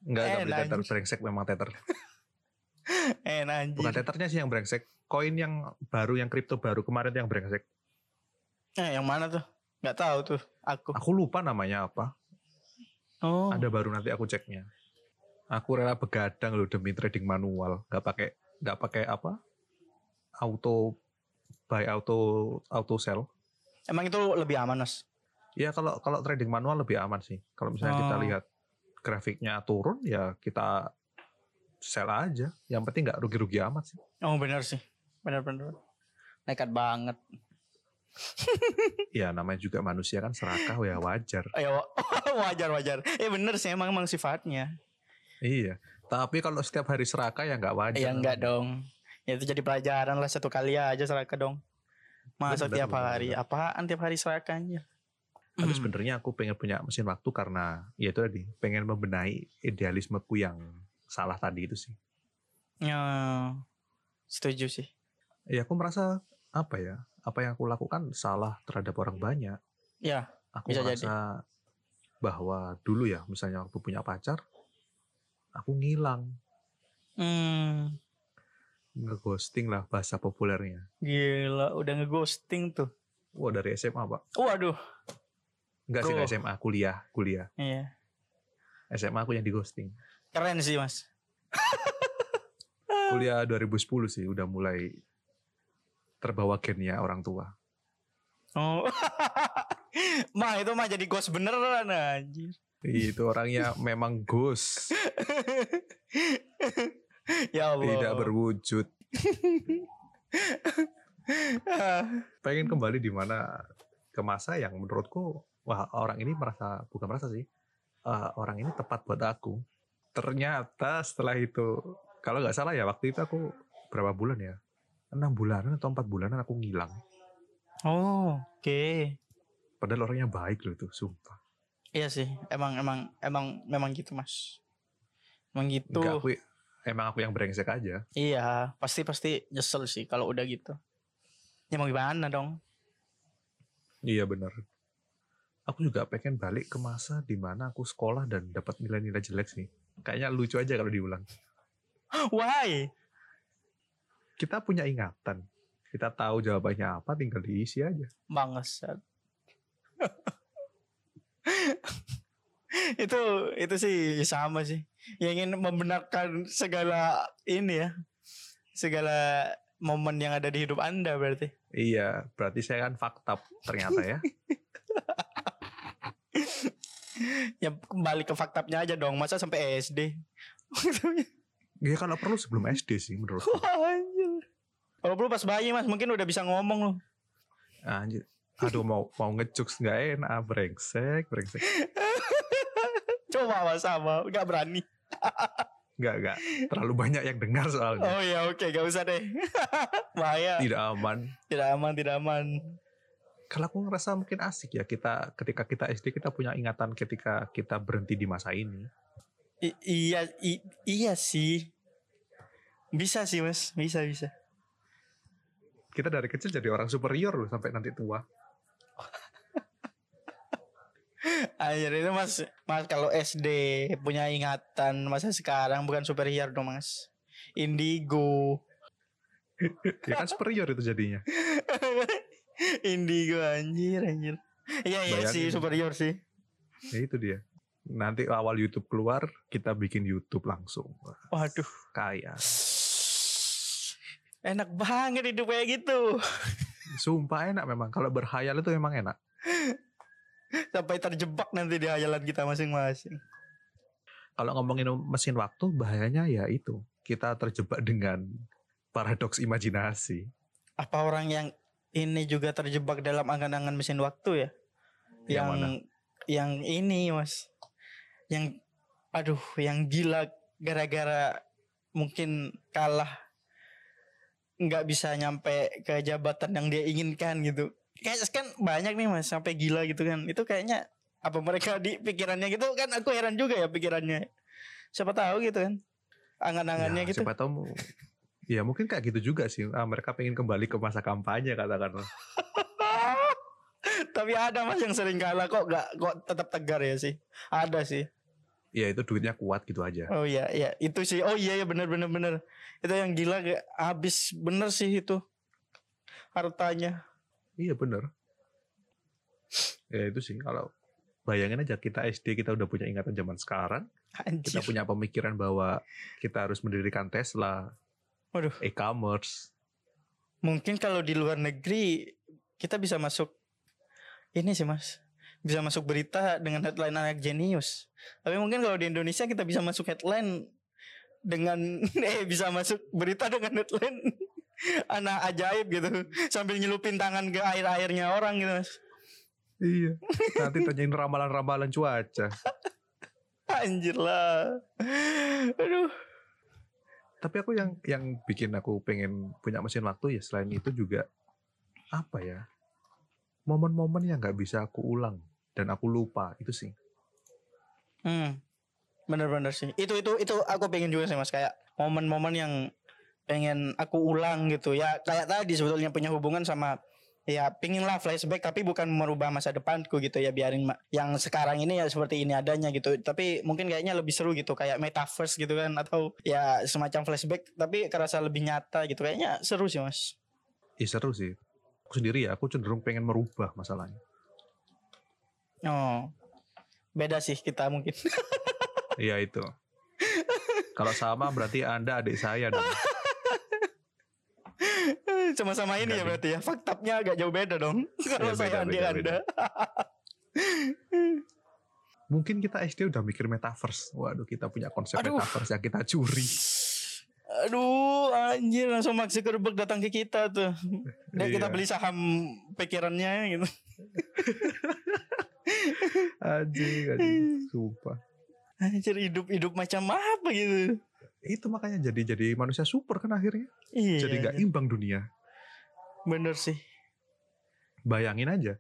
Enggak, enggak beli tether brengsek memang tether. [LAUGHS] eh anjir Bukan tethernya sih yang brengsek. Koin yang baru yang kripto baru kemarin yang brengsek. eh yang mana tuh nggak tahu tuh aku Aku lupa namanya apa. oh Ada baru nanti aku ceknya. Aku rela begadang loh demi trading manual, nggak pakai nggak pakai apa? Auto buy auto auto sell. emang itu lebih aman mas Ya kalau kalau trading manual lebih aman sih. Kalau misalnya kita Oh. lihat grafiknya turun ya kita sell aja. Yang penting nggak rugi-rugi amat sih. Oh benar sih. Benar-benar. Nekat banget. [LAUGHS] Ya namanya juga manusia kan serakah ya wajar. [LAUGHS] Ya [LAUGHS] wa- wajar wajar. Eh bener sih emang emang sifatnya. Iya. Tapi kalau setiap hari serakah ya nggak wajar. Ya enggak dong. Ya itu jadi pelajaran lah satu kali aja serakah dong. Masa Bener, tiap bener, hari bener. apaan tiap hari serakahnya? Tapi Hmm. sebenarnya aku pengen punya mesin waktu karena ya itu tadi pengen membenahi idealismeku yang salah tadi itu sih. Ya, setuju sih. Ya aku merasa apa ya? Apa yang aku lakukan salah terhadap orang banyak. Ya, Aku Bisa merasa bahwa dulu ya misalnya waktu punya pacar aku ngilang, hmm, ngeghosting lah bahasa populernya. gila udah ngeghosting tuh. Wah dari SMA pak? Waduh, Enggak sih nggak SMA, kuliah, kuliah. iya. SMA aku yang di ghosting. Keren sih mas. [LAUGHS] Kuliah 2010 sih udah mulai terbawa gennya orang tua. Oh, [LAUGHS] mah itu mah jadi ghost beneran anjir. Itu orangnya memang ghost, [LAUGHS] [LAUGHS] ya Allah. tidak berwujud. [LAUGHS] Pengen kembali di mana ke masa yang menurutku wah orang ini merasa bukan merasa sih. eh, orang ini tepat buat aku. Ternyata setelah itu kalau nggak salah ya waktu itu aku berapa bulan ya? enam bulanan atau empat bulanan aku ngilang. Oh, oke. Padahal orangnya baik loh itu, sumpah. Iya sih, emang emang emang memang gitu mas. Emang gitu. Enggak, aku emang aku yang brengsek aja. Iya, pasti pasti nyesel sih kalau udah gitu. Ya mau gimana dong? Iya benar. Aku juga pengen balik ke masa di mana aku sekolah dan dapat nilai-nilai jelek sih. Kayaknya lucu aja kalau diulang. [GASPS] Why? Kita punya ingatan. Kita tahu jawabannya apa, tinggal diisi aja. Bangsat. [LAUGHS] [LAUGHS] itu itu sih sama sih. Yang ingin membenarkan segala ini ya. Segala momen yang ada di hidup Anda berarti. Iya, berarti saya kan fakta ternyata ya. [LAUGHS] Ya kembali ke faktanya aja dong. Masa sampai SD? Ya kalau perlu sebelum SD sih menurutku. [LAUGHS] Anjir. Kalau perlu pas bayi mas mungkin udah bisa ngomong loh. Anjir. Aduh mau mau ngejokes nggak enak, brengsek, brengsek. Coba mas sama, nggak berani. Nggak, nggak. Terlalu banyak yang dengar soalnya. Oh ya oke gak usah deh. [LAUGHS] Bahaya. Tidak aman. Tidak aman, tidak aman. Kalau aku ngerasa mungkin asik ya kita ketika kita SD kita punya ingatan ketika kita berhenti di masa ini. I- iya, i- iya sih. Bisa sih mas, bisa bisa. Kita dari kecil jadi orang superior loh sampai nanti tua. Anjir itu mas, mas kalau SD punya ingatan masa sekarang bukan superior dong mas. Indigo, Ya kan superior itu jadinya. [LAUGHS] indigo anjir anjir. Iya iya sih superior sih. Ya itu dia. Nanti awal YouTube keluar, kita bikin YouTube langsung. Waduh, Kaya. enak banget hidup kayak gitu. Sumpah enak memang. Kalau berhayal itu memang enak. [LAUGHS] Sampai terjebak nanti di hayalan kita masing-masing. Kalau ngomongin mesin waktu, bahayanya ya itu. Kita terjebak dengan paradoks imajinasi. Apa orang yang ini juga terjebak dalam angan-angan mesin waktu ya? Yang mana? yang ini mas yang aduh yang gila gara-gara mungkin kalah nggak bisa nyampe ke jabatan yang dia inginkan gitu kayak kan banyak nih mas sampai gila gitu kan itu kayaknya apa mereka di pikirannya gitu kan aku heran juga ya pikirannya siapa tahu gitu kan angan-angannya Ya, gitu Siapa tahu Ya mungkin kayak gitu juga sih. Ah, mereka pengen kembali ke masa kampanye katakanlah. [LAUGHS] tapi ada mas yang sering kalah kok nggak kok tetap tegar ya sih ada sih Ya itu duitnya kuat gitu aja. Oh iya iya itu sih. Oh iya ya benar benar benar. Itu yang gila habis bener sih itu hartanya. Iya bener. Ya itu sih kalau bayangin aja kita SD kita udah punya ingatan zaman sekarang. Anjir. Kita punya pemikiran bahwa kita harus mendirikan Tesla, Waduh. e-commerce. Mungkin kalau di luar negeri kita bisa masuk ini sih Mas. bisa masuk berita dengan headline anak jenius. Tapi mungkin kalau di Indonesia kita bisa masuk headline dengan [LAUGHS] eh bisa masuk berita dengan headline [LAUGHS] anak ajaib gitu sambil nyelupin tangan ke air-airnya orang gitu mas. Iya. Nanti tanyain ramalan-ramalan cuaca. [LAUGHS] Anjir lah. Aduh. Tapi aku yang yang bikin aku pengen punya mesin waktu ya selain itu juga apa ya? Momen-momen yang nggak bisa aku ulang dan aku lupa itu sih. Hmm. Bener-bener sih. Itu itu itu aku pengen juga sih mas kayak momen-momen yang pengen aku ulang gitu ya kayak tadi sebetulnya punya hubungan sama ya pingin lah flashback tapi bukan merubah masa depanku gitu ya biarin yang sekarang ini ya seperti ini adanya gitu tapi mungkin kayaknya lebih seru gitu kayak metaverse gitu kan atau ya semacam flashback tapi kerasa lebih nyata gitu kayaknya seru sih mas Ih seru sih. Aku sendiri ya, aku cenderung pengen merubah masalahnya. oh beda sih kita mungkin Iya itu. Kalau sama berarti Anda adik saya dong. [LAUGHS] sama-sama ini Enggak, ya berarti ya faktanya agak jauh beda dong kalau Iya, saya andi anda Mungkin kita SD udah mikir metaverse. Waduh, kita punya konsep Aduh. metaverse yang kita curi. Aduh, anjir langsung Mark Zuckerberg datang ke kita tuh. Dan kita Iya. beli saham pikirannya gitu. [LAUGHS] Anjing, anjing. Sumpah. Anjir hidup-hidup macam apa gitu. Itu makanya jadi jadi manusia super kan akhirnya. Iya. Jadi nggak imbang dunia. Bener sih. Bayangin aja.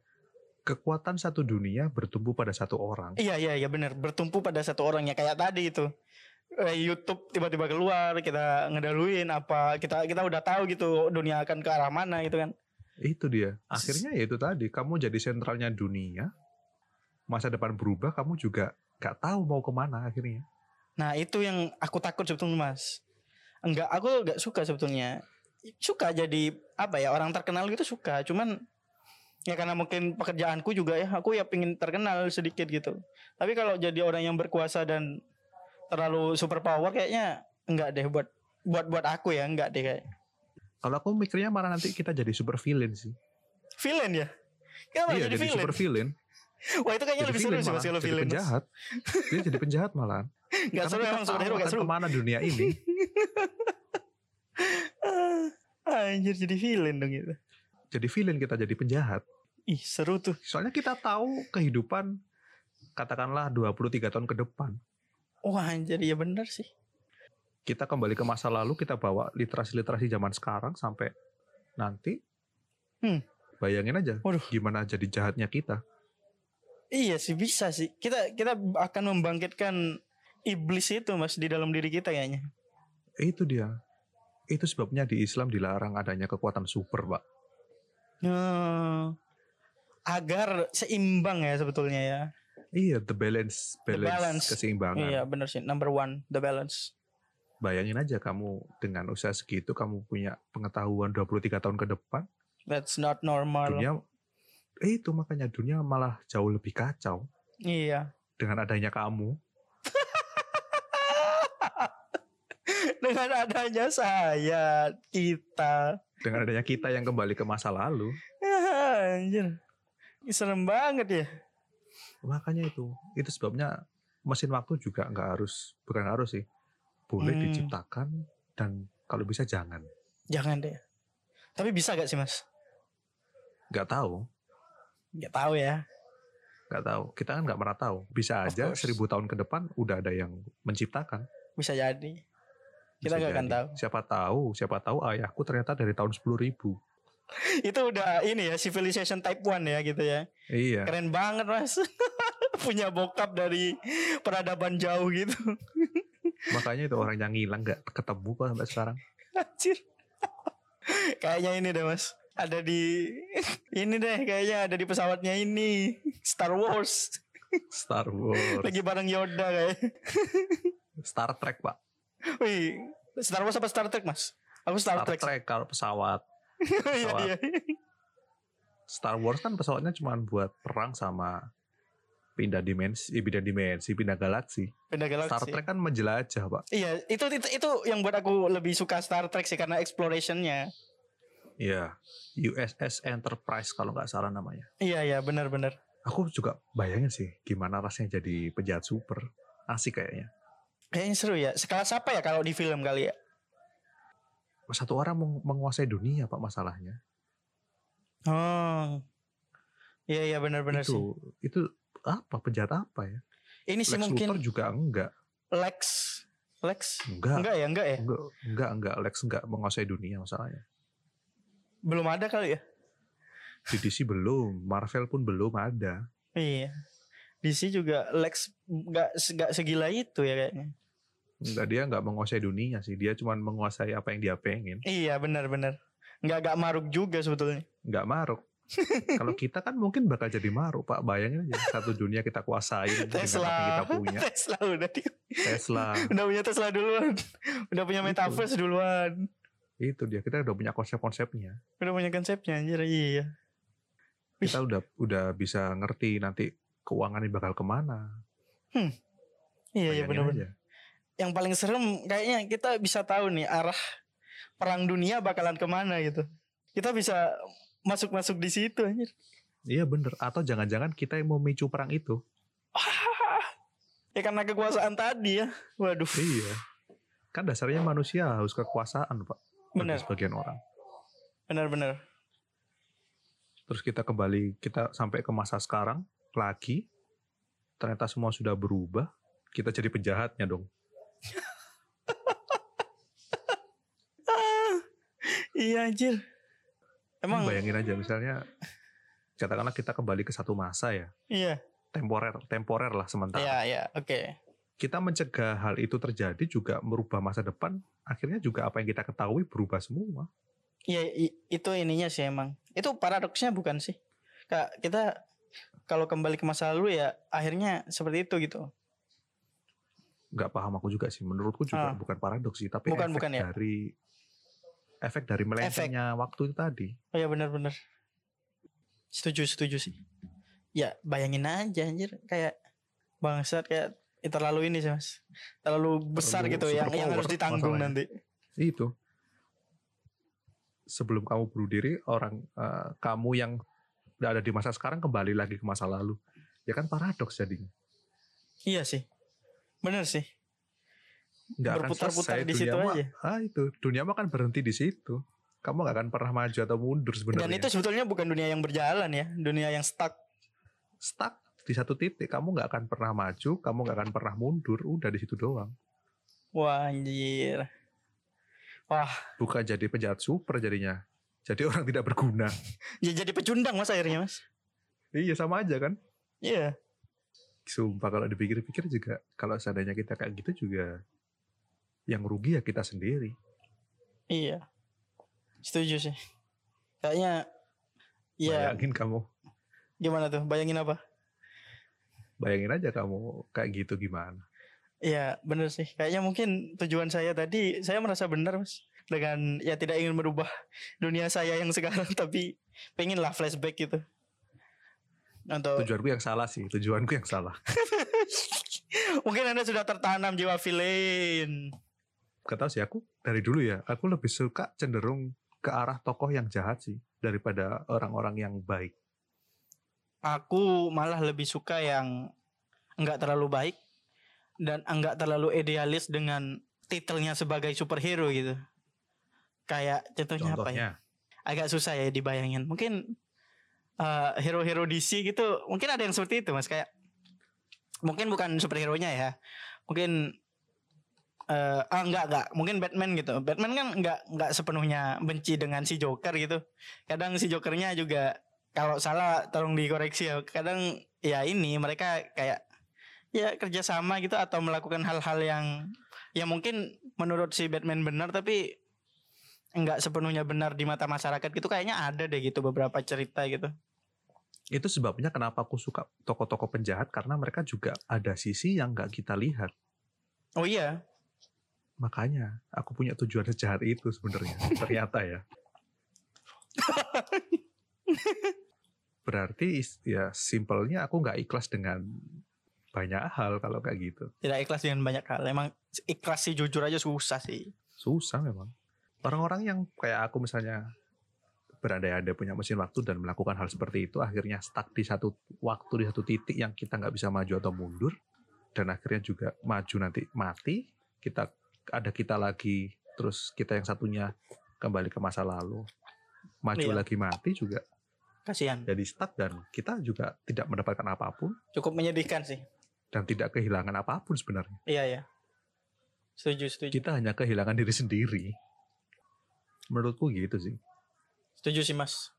Kekuatan satu dunia bertumbuh pada satu orang. Iya iya iya bener bertumpu pada satu orang ya kayak tadi itu. Eh, YouTube tiba-tiba keluar kita ngedaluin apa kita kita udah tahu gitu dunia akan ke arah mana gitu kan. Itu dia. Akhirnya ya itu tadi. Kamu jadi sentralnya dunia. Masa depan berubah, kamu juga nggak tahu mau ke mana akhirnya. Nah itu yang aku takut sebetulnya mas. Enggak, aku enggak suka sebetulnya. Suka jadi apa ya orang terkenal gitu suka. Cuman ya karena mungkin pekerjaanku juga ya, aku ya pingin terkenal sedikit gitu. Tapi kalau jadi orang yang berkuasa dan terlalu super power kayaknya enggak deh buat buat buat aku ya enggak deh kayak. Kalau aku mikirnya malah nanti kita jadi super villain sih. Villain ya? Kenapa iya, jadi, jadi, villain? super villain. Wah itu kayaknya Jadi lebih seru villain sih malah. mas kalau jadi villain. mas. penjahat. Dia jadi penjahat malah. [LAUGHS] Enggak seru emang superhero enggak akan seru. ke mana dunia ini. [LAUGHS] Anjir jadi villain dong itu. jadi villain kita jadi penjahat. Ih seru tuh. Soalnya kita tahu kehidupan katakanlah 23 tahun ke depan. Wah anjir ya bener sih. Kita kembali ke masa lalu, kita bawa literasi-literasi zaman sekarang sampai nanti. Hmm. Bayangin aja Waduh. gimana jadi jahatnya kita. Iya sih bisa sih. Kita kita akan membangkitkan iblis itu mas di dalam diri kita kayaknya. Itu dia. Itu sebabnya di Islam dilarang adanya kekuatan super, Pak. Hmm. Agar seimbang ya sebetulnya ya. Iya, the balance, The balance, balance. keseimbangan. Iya bener sih. Number one the balance. Bayangin aja kamu dengan usaha segitu kamu punya pengetahuan 23 tahun ke depan, That's not normal. dunia eh, itu makanya dunia malah jauh lebih kacau Iya. dengan adanya kamu. Dengan adanya saya kita. Dengan adanya kita yang kembali ke masa lalu. [LAUGHS] Anjir. Ih, Serem banget ya. Makanya itu. Itu sebabnya mesin waktu juga nggak harus, bukan harus sih. Boleh Hmm. diciptakan dan kalau bisa jangan. Jangan deh. Tapi bisa gak sih mas? Nggak tahu, Gak tahu ya. nggak tahu. Kita kan nggak pernah tahu. Bisa aja seribu tahun ke depan udah ada yang menciptakan. Bisa jadi. Kita nggak akan tahu. Siapa tahu, siapa tahu ayahku ternyata dari tahun 10.000 ribu. [LAUGHS] Itu udah ini ya civilization type 1 ya gitu ya. Iya. Keren banget mas. [LAUGHS] Punya bokap dari peradaban jauh gitu. [LAUGHS] Makanya itu orang yang ngilang nggak ketemu kok sampai sekarang. Anjir. Kayaknya ini deh mas. Ada di ini deh kayaknya ada di pesawatnya ini Star Wars Star Wars, lagi bareng Yoda kayak. Star Trek pak. Wih, Star Wars apa Star Trek mas? Aku Star, Star Trek. Trek kalau pesawat. Iya pesawat. iya. Star Wars kan pesawatnya cuma buat perang sama pindah dimensi, eh, pindah dimensi, pindah galaksi. Benda galaksi. Star Trek kan menjelajah pak. Iya, itu, itu itu yang buat aku lebih suka Star Trek sih karena explorationnya. Iya. USS Enterprise kalau nggak salah namanya. Iya iya benar-benar. Aku juga bayangin sih gimana rasanya jadi penjahat super. Asik kayaknya. Kayaknya seru ya. Sekelas apa ya kalau di film kali ya? Satu orang meng- menguasai dunia pak masalahnya. Oh. Iya iya benar-benar sih. itu itu apa penjahat apa ya? Ini sih Lex mungkin Luthor juga enggak. Lex Lex Enggak. enggak ya enggak ya? Enggak, enggak, enggak. Lex enggak menguasai dunia masalahnya. Belum ada kali ya? Di DC belum, Marvel pun belum ada. Iya. DC juga Lex enggak enggak segila itu ya kayaknya. Enggak dia enggak menguasai dunia sih. Dia cuma menguasai apa yang dia pengen. Iya benar-benar. Enggak enggak maruk juga sebetulnya. Enggak maruk. Kalau kita kan mungkin bakal jadi maruk, Pak. Bayangin aja satu dunia kita kuasain dengan apa yang Tesla. kita punya. Tesla udah di, Tesla. udah punya Tesla duluan. Udah punya Itu. metaverse duluan. Itu dia. Kita udah punya konsep-konsepnya. Udah punya konsepnya anjir. Iya. Wih. Kita udah udah bisa ngerti nanti keuangan ini bakal ke mana. Iya iya Bayangin benar-benar. Yang paling serem kayaknya kita bisa tahu nih arah perang dunia bakalan ke mana gitu. Kita bisa masuk-masuk di situ anjir. Iya bener. Atau jangan-jangan kita yang memicu perang itu. [LAUGHS] Ya karena kekuasaan tadi ya. Waduh. Iya. Kan dasarnya manusia harus kekuasaan, Pak. Bagi Benar. Sebagian orang. Benar-benar. Terus kita kembali, kita sampai ke masa sekarang lagi. Ternyata semua sudah berubah. Kita jadi penjahatnya dong. [LAUGHS] Iya anjir. Emang Bayangin aja misalnya, katakanlah kita kembali ke satu masa ya. iya. Temporer, temporer lah sementara. Iya iya oke. Kita mencegah hal itu terjadi juga merubah masa depan. Akhirnya juga apa yang kita ketahui berubah semua. Iya itu ininya sih emang. Itu paradoksnya bukan sih? Kak kita kalau kembali ke masa lalu ya akhirnya seperti itu gitu. nggak paham aku juga sih. Menurutku juga Ah. bukan paradoks sih, tapi Bukan, efek bukan ya? dari efek dari melencengnya waktu itu tadi. Oh ya benar-benar. Setuju setuju sih. Ya bayangin aja anjir kayak bangsat kayak ya, terlalu ini sih mas. Terlalu besar Terlalu gitu yang yang harus ditanggung masalahnya. nanti. Itu. Sebelum kamu bunuh diri, orang eh, kamu yang udah ada di masa sekarang kembali lagi ke masa lalu. Ya kan paradoks jadinya. Iya sih. Bener sih. Nggak akan Berputar-putar di situ aja. Ah itu, dunia mah kan berhenti di situ. Kamu nggak akan pernah maju atau mundur sebenarnya. Dan itu sebetulnya bukan dunia yang berjalan ya, dunia yang stuck. stuck di satu titik. Kamu nggak akan pernah maju, kamu nggak akan pernah mundur. Udah di situ doang. Wah anjir. Wah, Bukan jadi penjahat super jadinya. Jadi orang tidak berguna. [LAUGHS] ya jadi pecundang mas akhirnya mas. iya sama aja kan. Iya. Sumpah kalau dipikir-pikir juga kalau seandainya kita kayak gitu juga yang rugi ya kita sendiri. Iya. Setuju sih. Kayaknya ya Bayangin kamu, gimana tuh? Bayangin apa? bayangin aja kamu kayak gitu gimana. Iya, bener sih. Kayaknya mungkin tujuan saya tadi saya merasa benar, Mas. Dengan ya tidak ingin merubah dunia saya yang sekarang [LAUGHS] tapi pengen lah flashback gitu. Untuk Tujuanku yang salah sih, tujuanku yang salah. [LAUGHS] mungkin Anda sudah tertanam jiwa villain. Gak tau sih aku dari dulu ya, aku lebih suka cenderung ke arah tokoh yang jahat sih daripada orang-orang yang baik. Aku malah lebih suka yang enggak terlalu baik dan enggak terlalu idealis dengan titelnya sebagai superhero gitu. Kayak contohnya, apa ya? Contohnya, Agak susah ya dibayangin. Mungkin eh, hero-hero DC gitu, mungkin ada yang seperti itu Mas kayak mungkin bukan superhero-nya ya. Mungkin eh ah enggak enggak, mungkin Batman gitu. Batman kan enggak enggak sepenuhnya benci dengan si Joker gitu. Kadang si Jokernya juga kalau salah tolong dikoreksi ya. Kadang ya ini mereka kayak ya kerjasama gitu atau melakukan hal-hal yang ya mungkin menurut si Batman benar tapi enggak sepenuhnya benar di mata masyarakat gitu kayaknya ada deh gitu beberapa cerita gitu. itu sebabnya kenapa aku suka tokoh-tokoh penjahat karena mereka juga ada sisi yang nggak kita lihat. Oh iya, Makanya aku punya tujuan sejahat itu sebenarnya. [LAUGHS] Ternyata ya. Berarti ya simpelnya aku nggak ikhlas dengan banyak hal kalau kayak gitu. tidak ikhlas dengan banyak hal. Emang ikhlas sih jujur aja susah sih. Susah memang. Orang-orang yang kayak aku misalnya berandai-andai punya mesin waktu dan melakukan hal seperti itu akhirnya stuck di satu waktu di satu titik yang kita nggak bisa maju atau mundur dan akhirnya juga maju nanti mati kita ada kita lagi terus kita yang satunya kembali ke masa lalu maju Iya. lagi mati juga Kasihan. jadi stuck dan kita juga tidak mendapatkan apa pun Cukup menyedihkan sih. dan tidak kehilangan apa pun sebenarnya Iya ya. Setuju, setuju. kita hanya kehilangan diri sendiri menurutku gitu sih Setuju sih mas.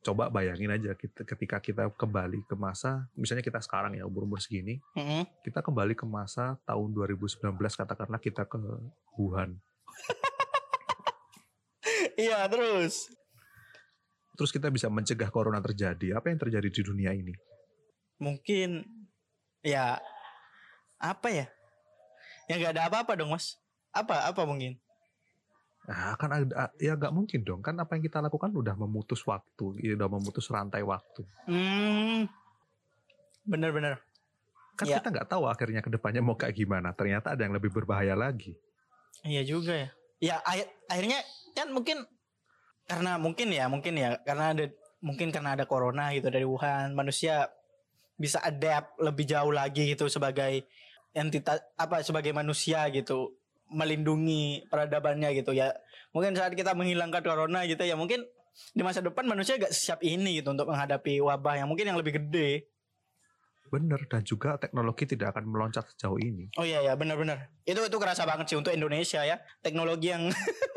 coba bayangin aja kita, ketika kita kembali ke masa misalnya kita sekarang ya umur umur segini Mm-mm. kita kembali ke masa tahun 2019 katakanlah kita ke Wuhan [LAUGHS] Iya terus. terus kita bisa mencegah corona terjadi apa yang terjadi di dunia ini Mungkin ya apa ya? Ya nggak ada apa-apa dong mas. Apa apa mungkin? Nah kan ada ya nggak mungkin dong kan apa yang kita lakukan udah memutus waktu ya udah memutus rantai waktu Hmm. Bener-bener. kan Ya. kita nggak tahu akhirnya ke depannya mau kayak gimana ternyata ada yang lebih berbahaya lagi Iya juga ya. Ya akhir- akhirnya kan mungkin karena mungkin ya mungkin ya karena ada mungkin karena ada corona gitu dari Wuhan manusia bisa adapt lebih jauh lagi gitu sebagai entitas apa sebagai manusia gitu melindungi peradabannya gitu ya. Mungkin saat kita menghilangkan corona gitu ya mungkin di masa depan manusia gak siap ini gitu untuk menghadapi wabah yang mungkin yang lebih gede. Bener dan juga teknologi tidak akan meloncat sejauh ini. Oh iya ya benar-benar itu itu kerasa banget sih untuk Indonesia ya teknologi yang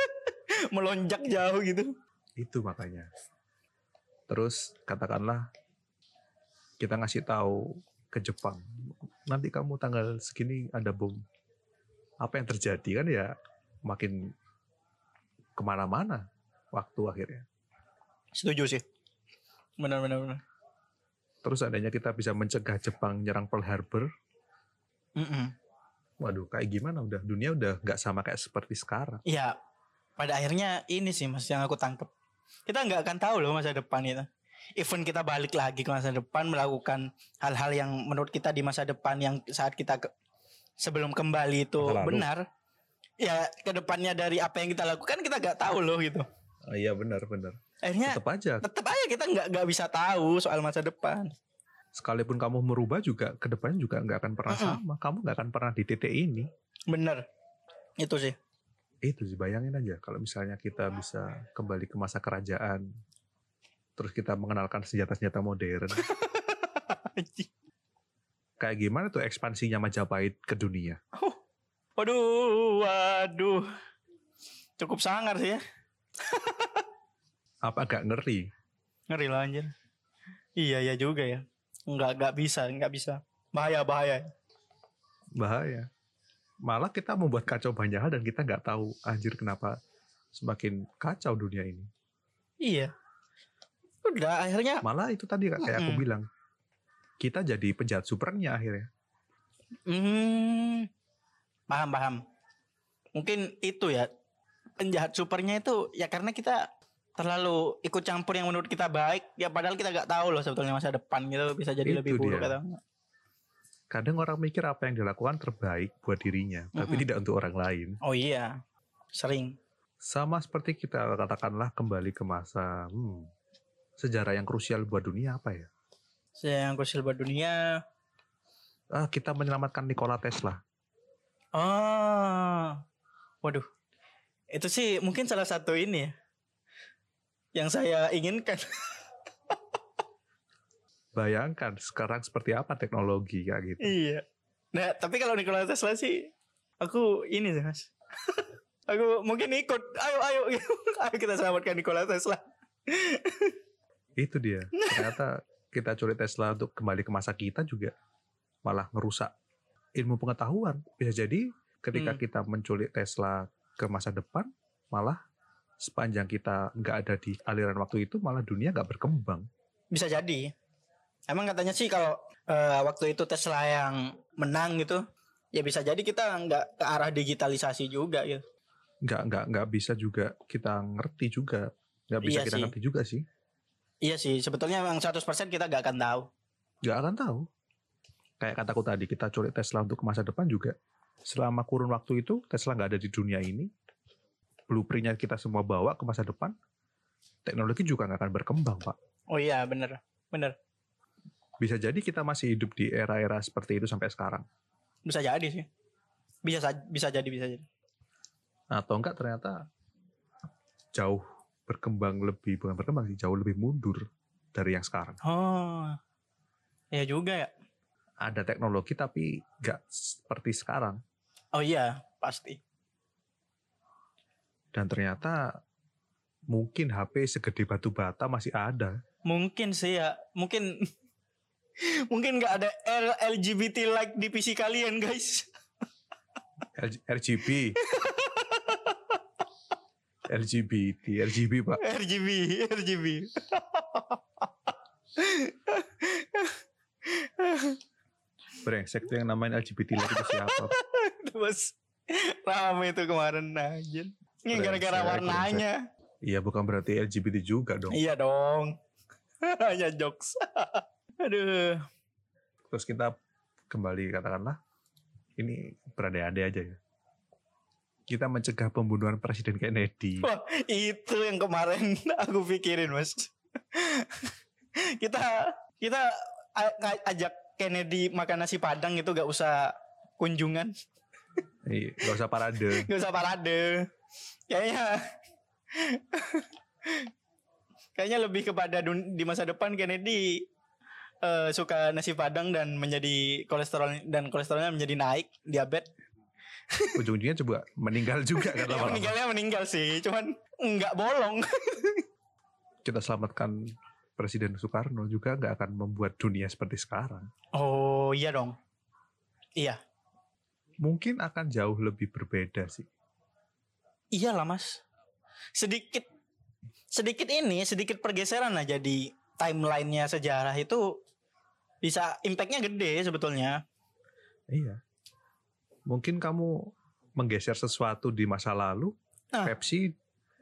[LAUGHS] melonjak jauh gitu. Itu makanya. Terus katakanlah kita ngasih tahu ke Jepang nanti kamu tanggal segini ada bom apa yang terjadi kan ya makin ke mana-mana waktu akhirnya Setuju sih. Benar benar benar. terus adanya kita bisa mencegah Jepang nyerang Pearl Harbor Mm-mm. waduh kayak gimana udah dunia udah nggak sama kayak seperti sekarang Iya. Pada akhirnya ini sih mas yang aku tangkep. Kita nggak akan tahu loh masa depan itu. Even kita balik lagi ke masa depan melakukan hal-hal yang menurut kita di masa depan yang saat kita sebelum kembali itu benar. Ya ke depannya dari apa yang kita lakukan kita nggak tahu loh gitu. Ah, iya benar benar Akhirnya tetap aja tetap aja kita nggak nggak bisa tahu soal masa depan. sekalipun kamu merubah juga ke depannya juga nggak akan pernah Mm-mm. sama kamu nggak akan pernah di titik ini Bener. Itu sih. itu sih bayangin aja kalau misalnya kita bisa kembali ke masa kerajaan terus kita mengenalkan senjata-senjata modern [LAUGHS] kayak gimana tuh ekspansinya Majapahit ke dunia Waduh, waduh. Cukup sangar sih ya. apa agak ngeri Ngeri lah anjir. Iya iya juga ya. Enggak enggak bisa, enggak bisa. Bahaya bahaya. bahaya malah kita membuat kacau banyak hal dan kita nggak tahu anjir kenapa semakin kacau dunia ini Iya. Udah akhirnya malah itu tadi kayak aku Mm-mm. bilang kita jadi penjahat supernya akhirnya hmm, paham paham. Mungkin itu ya penjahat supernya itu ya karena kita terlalu ikut campur yang menurut kita baik ya padahal kita nggak tahu loh sebetulnya masa depan gitu bisa jadi Itu lebih buruk dia. atau kadang orang mikir apa yang dilakukan terbaik buat dirinya tapi Mm-mm. tidak untuk orang lain oh iya sering sama seperti kita katakanlah kembali ke masa hmm, sejarah yang krusial buat dunia apa ya yang buat dunia ah, kita menyelamatkan Nikola Tesla Oh, waduh, itu sih mungkin salah satu ini ya, yang saya inginkan. [LAUGHS] bayangkan sekarang seperti apa teknologi kayak gitu iya. Nah, tapi kalau Nikola Tesla sih, aku ini sih mas. [LAUGHS] aku mungkin ikut. Ayo, ayo, [LAUGHS] ayo kita selamatkan Nikola Tesla. itu dia ternyata kita curi Tesla untuk kembali ke masa kita juga malah ngerusak ilmu pengetahuan bisa jadi ketika Hmm. kita menculik Tesla ke masa depan malah sepanjang kita nggak ada di aliran waktu itu malah dunia nggak berkembang Bisa jadi. Emang katanya sih kalau eh, waktu itu Tesla yang menang gitu, ya bisa jadi kita nggak ke arah digitalisasi juga gitu. nggak nggak nggak bisa juga kita ngerti juga nggak bisa Iya kita sih. ngerti juga sih Iya sih, sebetulnya memang 100% kita nggak akan tahu. nggak akan tahu kayak kataku tadi kita culik Tesla untuk masa depan juga selama kurun waktu itu Tesla nggak ada di dunia ini blueprintnya kita semua bawa ke masa depan teknologi juga nggak akan berkembang, Pak. Oh iya, bener. Bener. Bisa jadi kita masih hidup di era-era seperti itu sampai sekarang. Bisa jadi sih. Bisa sa- bisa jadi bisa jadi. Atau enggak ternyata jauh berkembang lebih, bukan berkembang sih, jauh lebih mundur dari yang sekarang. Oh. Ya juga ya. Ada teknologi tapi nggak seperti sekarang. Oh iya, pasti. Dan ternyata mungkin HP segede batu bata masih ada. Mungkin sih ya, mungkin [LAUGHS] mungkin nggak ada L- LGBT like di PC kalian guys. L- RGB. [LAUGHS] LGBT, RGB pak. RGB, RGB. Brengsek tuh yang namanya LGBT lagi itu siapa? Terus rame itu kemarin aja. Ini gara-gara warnanya. Iya bukan berarti LGBT juga dong. Iya dong. [LAUGHS] Hanya jokes. Aduh. Terus kita kembali katakanlah ini berandai-andai aja ya. Kita mencegah pembunuhan Presiden Kennedy. Wah, itu yang kemarin [LAUGHS] aku pikirin, Mas. [LAUGHS] kita kita ajak Kennedy makan nasi padang itu gak usah kunjungan, [LAUGHS] Iya, gak usah parade. gak usah parade. Kayaknya kayaknya lebih kepada dun- di masa depan Kennedy eh, suka nasi padang dan menjadi kolesterol dan kolesterolnya menjadi naik, diabetes. Ujung-ujungnya coba meninggal juga kan lama-lama. meninggalnya meninggal sih, cuman nggak bolong. Kita selamatkan Presiden Soekarno juga nggak akan membuat dunia seperti sekarang. Oh iya dong. Iya. Mungkin akan jauh lebih berbeda sih. Iyalah mas. Sedikit sedikit ini sedikit pergeseran aja di timelinenya sejarah itu bisa impactnya gede sebetulnya. Iya. Mungkin kamu menggeser sesuatu di masa lalu, Ah. Pepsi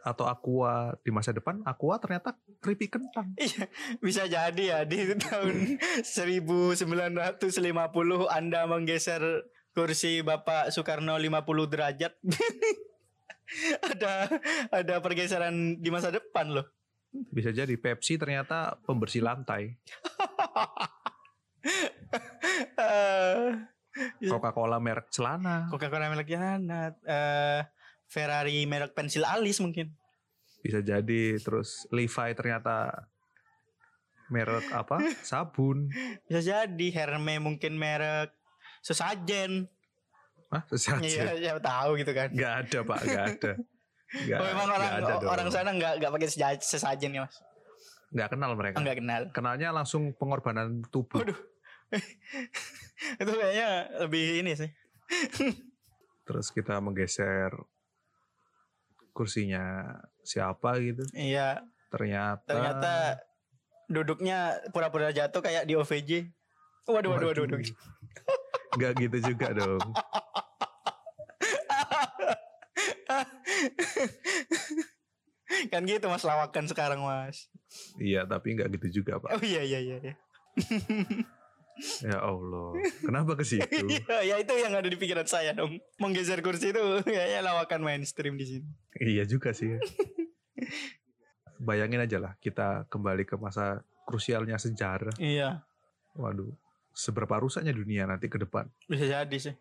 atau Aqua di masa depan, Aqua ternyata keripik kentang. Iya bisa jadi ya di tahun 1950 Anda menggeser kursi Bapak Soekarno 50 derajat. [LAUGHS] ada ada pergeseran di masa depan loh. Bisa jadi Pepsi ternyata pembersih lantai, [LAUGHS] Eh, Coca-Cola merek celana, Coca-Cola merek Yana, eh Ferrari merek pensil alis mungkin. bisa jadi terus Levi ternyata merek apa? [LAUGHS] Sabun. Bisa jadi Hermes mungkin merek sesajen. Hah, sesajen. Iya, ya tahu gitu kan. Nggak ada pak, nggak [LAUGHS] ada. Nggak, oh, memang orang ada dong. orang sana nggak nggak pakai sesajen ya mas? nggak kenal mereka. Nggak kenal. Kenalnya langsung pengorbanan tubuh. Waduh. [LAUGHS] itu kayaknya lebih ini sih. [LAUGHS] Terus kita menggeser kursinya siapa gitu. Iya, Ternyata ternyata duduknya pura-pura jatuh kayak di OVJ. Waduh, waduh, waduh, waduh. Nggak gitu juga dong. [LAUGHS] kan gitu mas lawakan sekarang mas. Iya, tapi nggak gitu juga pak. Oh iya iya iya. iya. Ya Allah, kenapa ke situ? [LAUGHS] Iya, ya itu yang ada di pikiran saya dong. Menggeser kursi itu kayaknya lawakan mainstream di sini. iya juga sih. Bayangin aja lah, kita kembali ke masa krusialnya sejarah. Iya, Waduh, seberapa rusaknya dunia nanti ke depan. bisa jadi sih.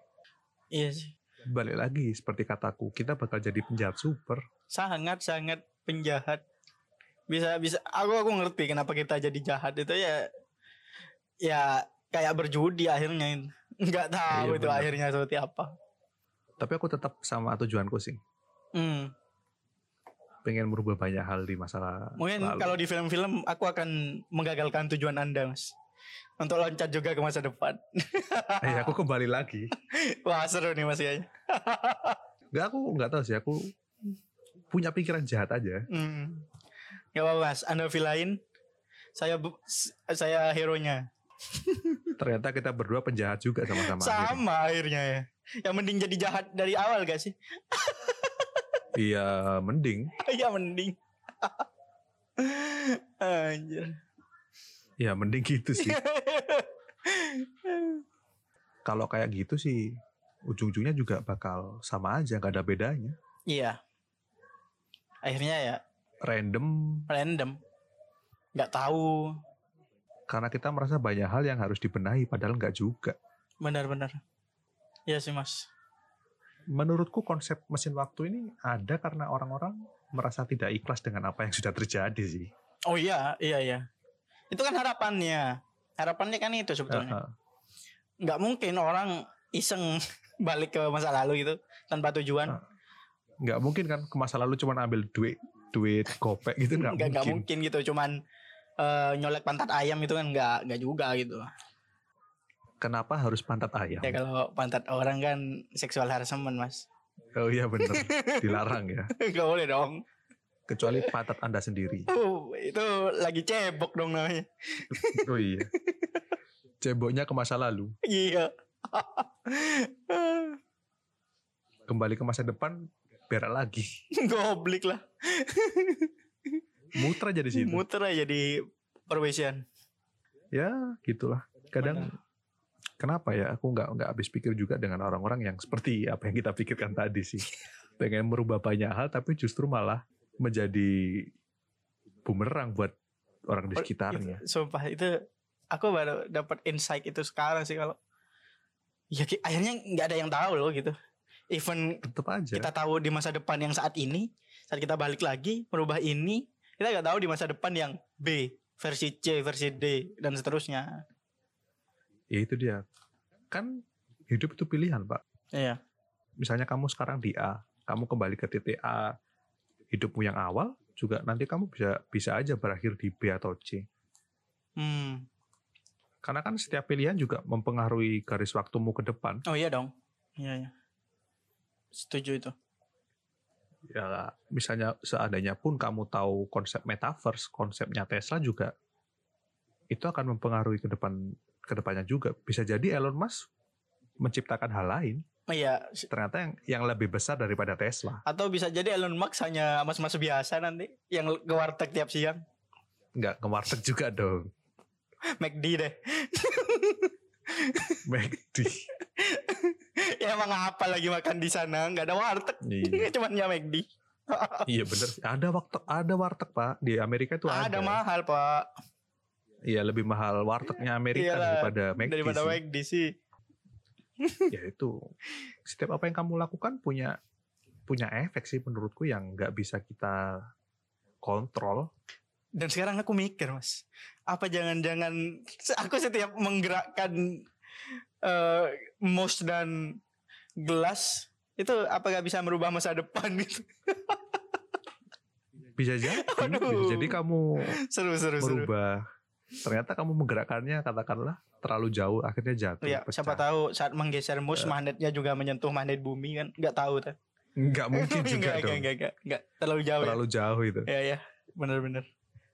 Iya sih. Balik lagi seperti kataku, kita bakal jadi penjahat super. Sangat sangat penjahat. Bisa bisa aku aku ngerti kenapa kita jadi jahat itu ya ya kayak berjudi akhirnya. [LAUGHS] Nggak tahu Iya, itu benar. akhirnya seperti apa. Tapi aku tetap sama tujuanku sih. Hmm. Pengen merubah banyak hal di masa Mungkin lalu. kalau di film-film aku akan menggagalkan tujuan Anda, Mas. Untuk loncat juga ke masa depan. [LAUGHS] Eh, aku kembali lagi. [LAUGHS] Wah, seru nih Mas kayaknya. Enggak, aku nggak tahu sih. Aku punya pikiran jahat aja. Hmm. Gak apa Mas, Anda villain. Saya saya hero-nya. Ternyata kita berdua penjahat juga sama-sama. Sama akhirnya ya. Yang mending jadi jahat dari awal gak sih? Iya, mending. Iya mending. [LAUGHS] Anjir. Ya, mending gitu sih. Kalau kayak gitu sih, ujung-ujungnya juga bakal sama aja, nggak ada bedanya. Iya. Akhirnya ya random random nggak tahu karena kita merasa banyak hal yang harus dibenahi padahal nggak juga. benar-benar Iya sih mas Menurutku konsep mesin waktu ini ada karena orang-orang merasa tidak ikhlas dengan apa yang sudah terjadi sih. oh iya iya iya itu kan harapannya harapannya kan itu sebetulnya Heeh. nggak mungkin orang iseng [LAUGHS] balik ke masa lalu gitu tanpa tujuan Ah, nggak mungkin kan ke masa lalu cuma ambil duit duit gopek gitu nggak nggak nggak mungkin. mungkin gitu cuman eh, nyolek pantat ayam itu kan nggak nggak juga gitu Kenapa harus pantat ayam? ya kalau pantat orang kan seksual harassment mas Oh iya bener dilarang ya. [LAUGHS] nggak boleh dong Kecuali pantat anda sendiri. Oh, itu lagi cebok dong namanya [LAUGHS] Oh iya. Ceboknya ke masa lalu, iya kembali ke masa depan, berak lagi. [LAUGHS] goblik lah Muter aja di situ. muter aja di perwesian ya gitulah. Kadang kenapa ya aku nggak nggak habis pikir juga dengan orang-orang yang seperti apa yang kita pikirkan tadi sih. [LAUGHS] Pengen merubah banyak hal tapi justru malah menjadi bumerang buat orang di Oh, sekitarnya. Itu, sumpah itu aku baru dapat insight itu sekarang sih kalau ya akhirnya nggak ada yang tahu loh gitu even Tetap aja. kita tahu di masa depan yang saat ini saat kita balik lagi merubah ini kita nggak tahu di masa depan yang B versi C versi D dan seterusnya Ya itu dia. Kan hidup itu pilihan, Pak. iya Misalnya kamu sekarang di A, kamu kembali ke titik A, hidupmu yang awal juga nanti kamu bisa bisa aja berakhir di B atau C. hmm Karena kan setiap pilihan juga mempengaruhi garis waktumu ke depan. oh iya dong iya iya setuju itu Ya, misalnya seandainya pun kamu tahu konsep metaverse, konsepnya Tesla juga itu akan mempengaruhi ke depan ke depannya juga. Bisa jadi Elon Musk menciptakan hal lain iya ternyata yang yang lebih besar daripada Tesla. atau bisa jadi Elon Musk hanya mas-mas biasa nanti yang ke warteg tiap siang Nggak ke warteg juga dong. [LAUGHS] McD deh [LAUGHS] McD. Emang apa lagi makan di sana nggak ada warteg Iya. [LAUGHS] cuman ya McD [LAUGHS] Iya bener. sih. Ada waktu ada warteg pak di Amerika itu ada. ada mahal pak Iya lebih mahal wartegnya Amerika Iyalah, daripada McD daripada sih. McD sih [LAUGHS] Ya itu. Setiap apa yang kamu lakukan punya punya efek sih menurutku yang nggak bisa kita kontrol. dan sekarang aku mikir mas apa jangan-jangan aku setiap menggerakkan eh mouse dan gelas itu apa gak bisa merubah masa depan gitu [LAUGHS] Bisa jadi, Aduh. bisa jadi kamu seru seru seru merubah. Ternyata kamu menggerakkannya katakanlah terlalu jauh akhirnya jatuh. ya pecah. siapa tahu saat menggeser mouse magnetnya juga menyentuh magnet bumi kan nggak tahu tuh Nggak [LAUGHS] mungkin juga nggak, dong. nggak, nggak, nggak, nggak. terlalu jauh Terlalu jauh itu. ya ya ya bener-bener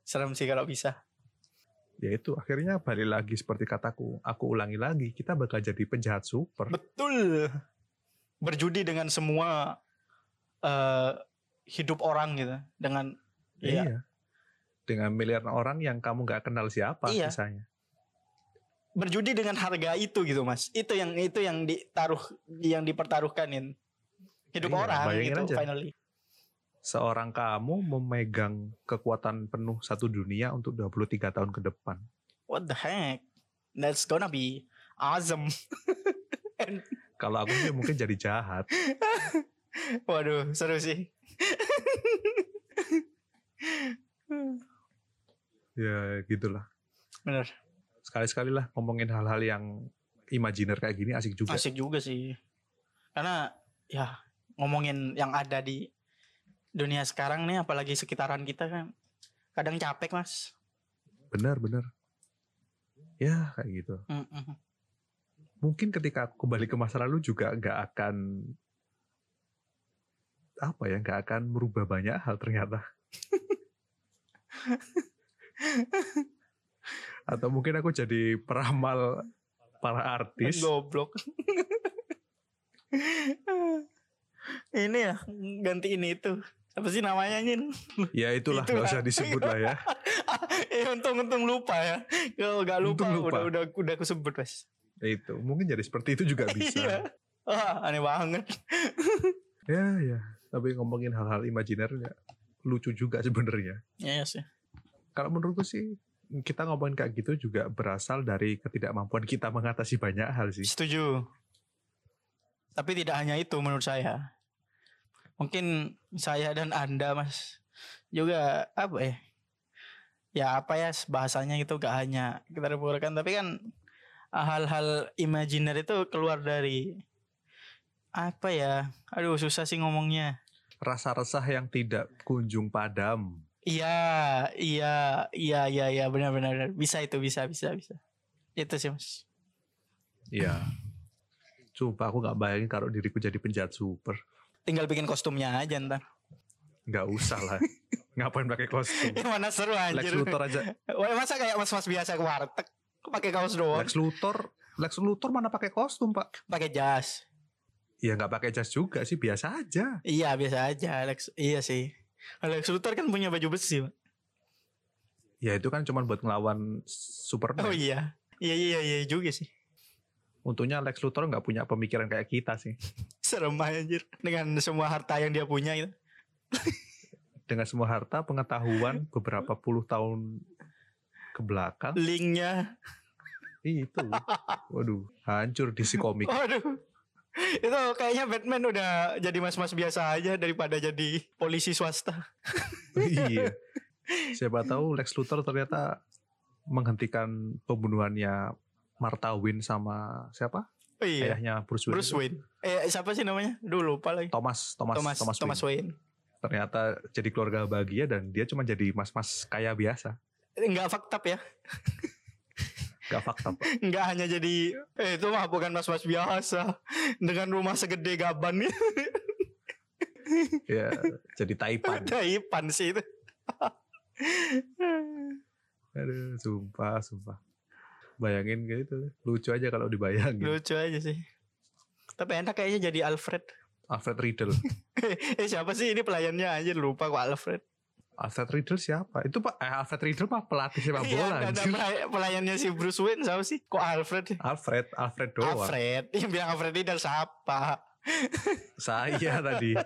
serem sih kalau bisa Ya itu akhirnya balik lagi seperti kataku. Aku ulangi lagi, kita bakal jadi penjahat super. Betul. Berjudi dengan semua eh hidup orang gitu, dengan Iya. iya. Dengan miliaran orang yang kamu nggak kenal siapa Iya. misalnya. berjudi dengan harga itu gitu, Mas. Itu yang itu yang ditaruh yang dipertaruhkanin. Hidup Iya, orang gitu aja. finally. Seorang kamu memegang kekuatan penuh satu dunia untuk 23 tahun ke depan. What the heck? That's gonna be awesome. [LAUGHS] And- Kalau aku sih mungkin jadi jahat. [LAUGHS] waduh, seru sih. [LAUGHS] Ya gitulah. Bener. Sekali-sekali lah ngomongin hal-hal yang imajiner kayak gini asik juga. Asik juga sih. Karena ya ngomongin yang ada di dunia sekarang nih apalagi sekitaran kita kan kadang capek, Mas. Bener, bener. Ya kayak gitu. Mm-mm. Mungkin ketika aku kembali ke masa lalu juga nggak akan apa ya nggak akan merubah banyak hal ternyata. [LAUGHS] Atau mungkin aku jadi peramal para artis. Goblok. ini ya gantiin itu. Apa sih namanya Nyin? Ya itulah Itulah. nggak usah disebut lah ya. [LAUGHS] eh untung-untung lupa ya. Kalau nggak lupa, Untung lupa. udah udah udah aku sebut Mas. Itu mungkin jadi seperti itu juga [LAUGHS] bisa. Iya. Wah, aneh banget. [LAUGHS] Ya ya. Tapi ngomongin hal-hal imajiner ya lucu juga sebenarnya. Iya sih. Kalau menurutku sih kita ngomongin kayak gitu juga berasal dari ketidakmampuan kita mengatasi banyak hal sih. Setuju. Tapi tidak hanya itu menurut saya. Mungkin saya dan Anda Mas juga apa ya? Ya apa ya bahasanya itu gak hanya kita reburkan tapi kan hal-hal imajiner itu keluar dari apa ya? Aduh susah sih ngomongnya. Rasa resah yang tidak kunjung padam. Iya, iya, iya, iya, iya, benar-benar bisa itu bisa, bisa, bisa. Itu sih mas. Iya. Sumpah aku nggak bayangin kalau diriku jadi penjahat super. Tinggal bikin kostumnya aja ntar. Nggak usah lah. [LAUGHS] Ngapain pakai kostum? Ya mana seru anjir. Lex Luthor aja. Wah, masa kayak mas-mas biasa ke warteg, kok pakai kaos doang, Lex Luthor, Lex Luthor mana pakai kostum pak? pakai jas. Ya nggak pakai jas juga sih, biasa aja. Iya biasa aja, Alex. Iya sih. Alex Luthor kan punya baju besi. Pak. Ya itu kan cuma buat ngelawan Superman. Oh iya. Iya iya iya juga sih. Untungnya Lex Luthor nggak punya pemikiran kayak kita sih. [LAUGHS] Serem anjir. Dengan semua harta yang dia punya itu. Dengan semua harta, pengetahuan beberapa puluh tahun ke belakang, Linknya. itu, waduh, hancur di si komik. Waduh. Itu kayaknya Batman udah jadi mas-mas biasa aja daripada jadi polisi swasta. iya. Siapa tahu Lex Luthor ternyata menghentikan pembunuhannya Martha Wayne sama siapa? Oh iya. Ayahnya Bruce Wayne. Bruce Wayne. Eh siapa sih namanya? Dulu lupa lagi. Thomas, Thomas, Thomas Thomas, Thomas, Wayne. Wayne. Ternyata jadi keluarga bahagia dan dia cuma jadi mas-mas kaya biasa. Enggak fakta ya. Gak fakta Pak. Enggak hanya jadi eh itu mah bukan mas-mas biasa dengan rumah segede gaban ya, jadi Taipan. [LAUGHS] Taipan sih itu. Aduh, sumpah, sumpah. Bayangin gitu. Lucu aja kalau dibayangin. Lucu aja sih. Tapi enak kayaknya jadi Alfred. Alfred Riddle. [LAUGHS] eh siapa sih ini pelayannya aja lupa kok Alfred. Alfred Riddle siapa? Itu Pak, eh, Alfred Riddle mah pelatih sepak Iya, bola. ada anjir. pelay- pelayannya si Bruce Wayne siapa sih? Kok Alfred? Alfred, Alfred doang. Alfred. [LAUGHS] Yang bilang Alfred Riddle siapa? [LAUGHS] Saya tadi.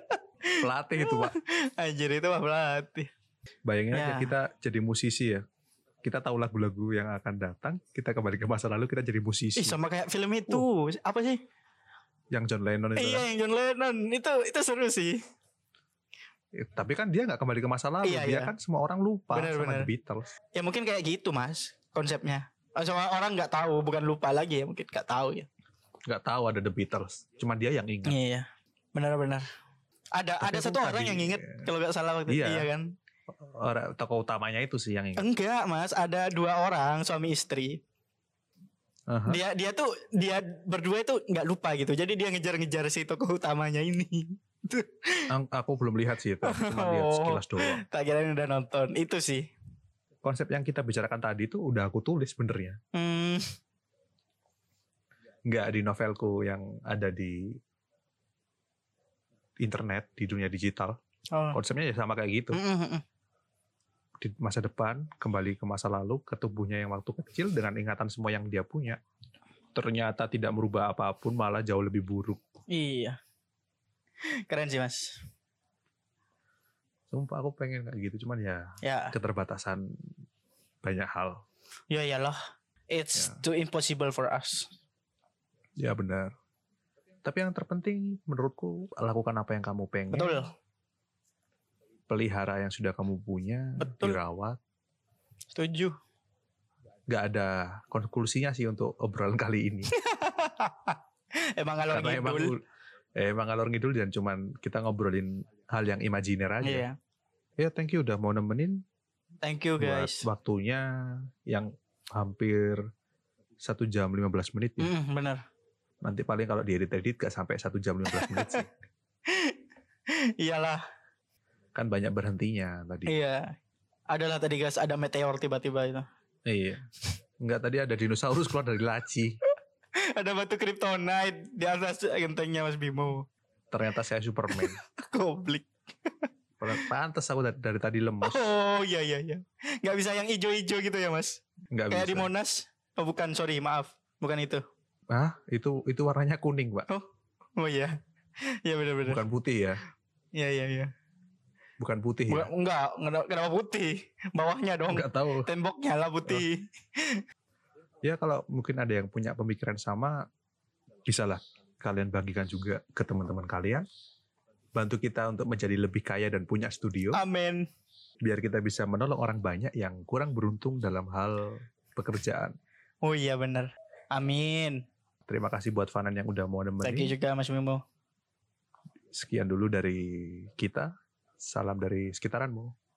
Pelatih itu Pak. Anjir itu mah pelatih. Bayangin aja Ya. kita jadi musisi ya. Kita tahu lagu-lagu yang akan datang. Kita kembali ke masa lalu, kita jadi musisi. Ih sama kayak film itu. Apa sih? Yang John Lennon itu. Iya kan. yang John Lennon. Itu itu seru sih. Eh, Tapi kan dia nggak kembali ke masa lalu. Iya, dia iya. kan semua orang lupa Benar, sama benar. The Beatles. Ya mungkin kayak gitu mas konsepnya. Oh, Sama orang nggak tahu, bukan lupa lagi ya mungkin nggak tahu ya. Nggak tahu ada The Beatles. Cuma dia yang ingat. Iya, benar-benar. Ada Tapi ada satu orang tadi- yang inget kalau nggak salah waktu itu, Iya. iya kan? Orang tokoh utamanya itu sih yang ingat. Enggak mas, ada dua orang suami istri. Aha. Dia dia tuh dia berdua itu nggak lupa gitu. Jadi dia ngejar-ngejar si tokoh utamanya ini. Ang- Aku belum lihat sih itu. Cuma lihat Oh. sekilas doang. tak kira udah nonton. Itu sih. Konsep yang kita bicarakan tadi itu udah aku tulis benernya. Hmm, Nggak di novelku yang ada di internet, di dunia digital. oh. Konsepnya ya sama kayak gitu. Mm, mm, mm. Di masa depan, kembali ke masa lalu, ke tubuhnya yang waktu kecil dengan ingatan semua yang dia punya. Ternyata tidak merubah apa pun, malah jauh lebih buruk. Iya. Keren sih mas. Sumpah aku pengen kayak gitu, cuman ya Ya, keterbatasan banyak hal. ya iyalah. It's Ya. too impossible for us. Ya benar. Tapi yang terpenting menurutku lakukan apa yang kamu pengen. Betul. Pelihara yang sudah kamu punya, Betul. dirawat. Setuju. Gak ada konklusinya sih untuk obrolan kali ini. [LAUGHS] Emang kalau emang, ngidul. Eh, emang ngalor ngidul dan cuman kita ngobrolin hal yang imajiner aja. Iya. Ya thank you udah mau nemenin Thank you buat guys. waktunya yang hampir satu jam 15 menit ya. Mm, bener. Nanti paling kalau diedit-edit gak sampai satu jam 15 menit sih. [LAUGHS] Iyalah. Kan banyak berhentinya tadi. Iya. Adalah tadi guys ada meteor tiba-tiba itu. Iya. Enggak tadi ada dinosaurus keluar dari laci. Ada batu kryptonite di atas gentengnya Mas Bimo. Ternyata saya Superman. [LAUGHS] Goblik. Pantes aku dari, dari tadi lemes. Oh iya iya iya. Gak bisa yang ijo-ijo gitu ya Mas. Enggak Kayak bisa. di Monas. Oh bukan sorry maaf. Bukan itu. Hah? Itu itu warnanya kuning, Pak. Oh iya. [LAUGHS] Iya benar-benar. Bukan putih ya. Iya iya iya. bukan putih ya. enggak, enggak, kenapa putih? Bawahnya dong. Enggak tahu. Temboknya lah putih. [LAUGHS] Ya kalau mungkin ada yang punya pemikiran sama, bisalah kalian bagikan juga ke teman-teman kalian. Bantu kita untuk menjadi lebih kaya dan punya studio. Amin. Biar kita bisa menolong orang banyak yang kurang beruntung dalam hal pekerjaan. Oh iya bener. Amin. Terima kasih buat Fanan yang udah mau Thank nemenin. you juga Mas Mimo. Sekian dulu dari kita. Salam dari sekitaranmu.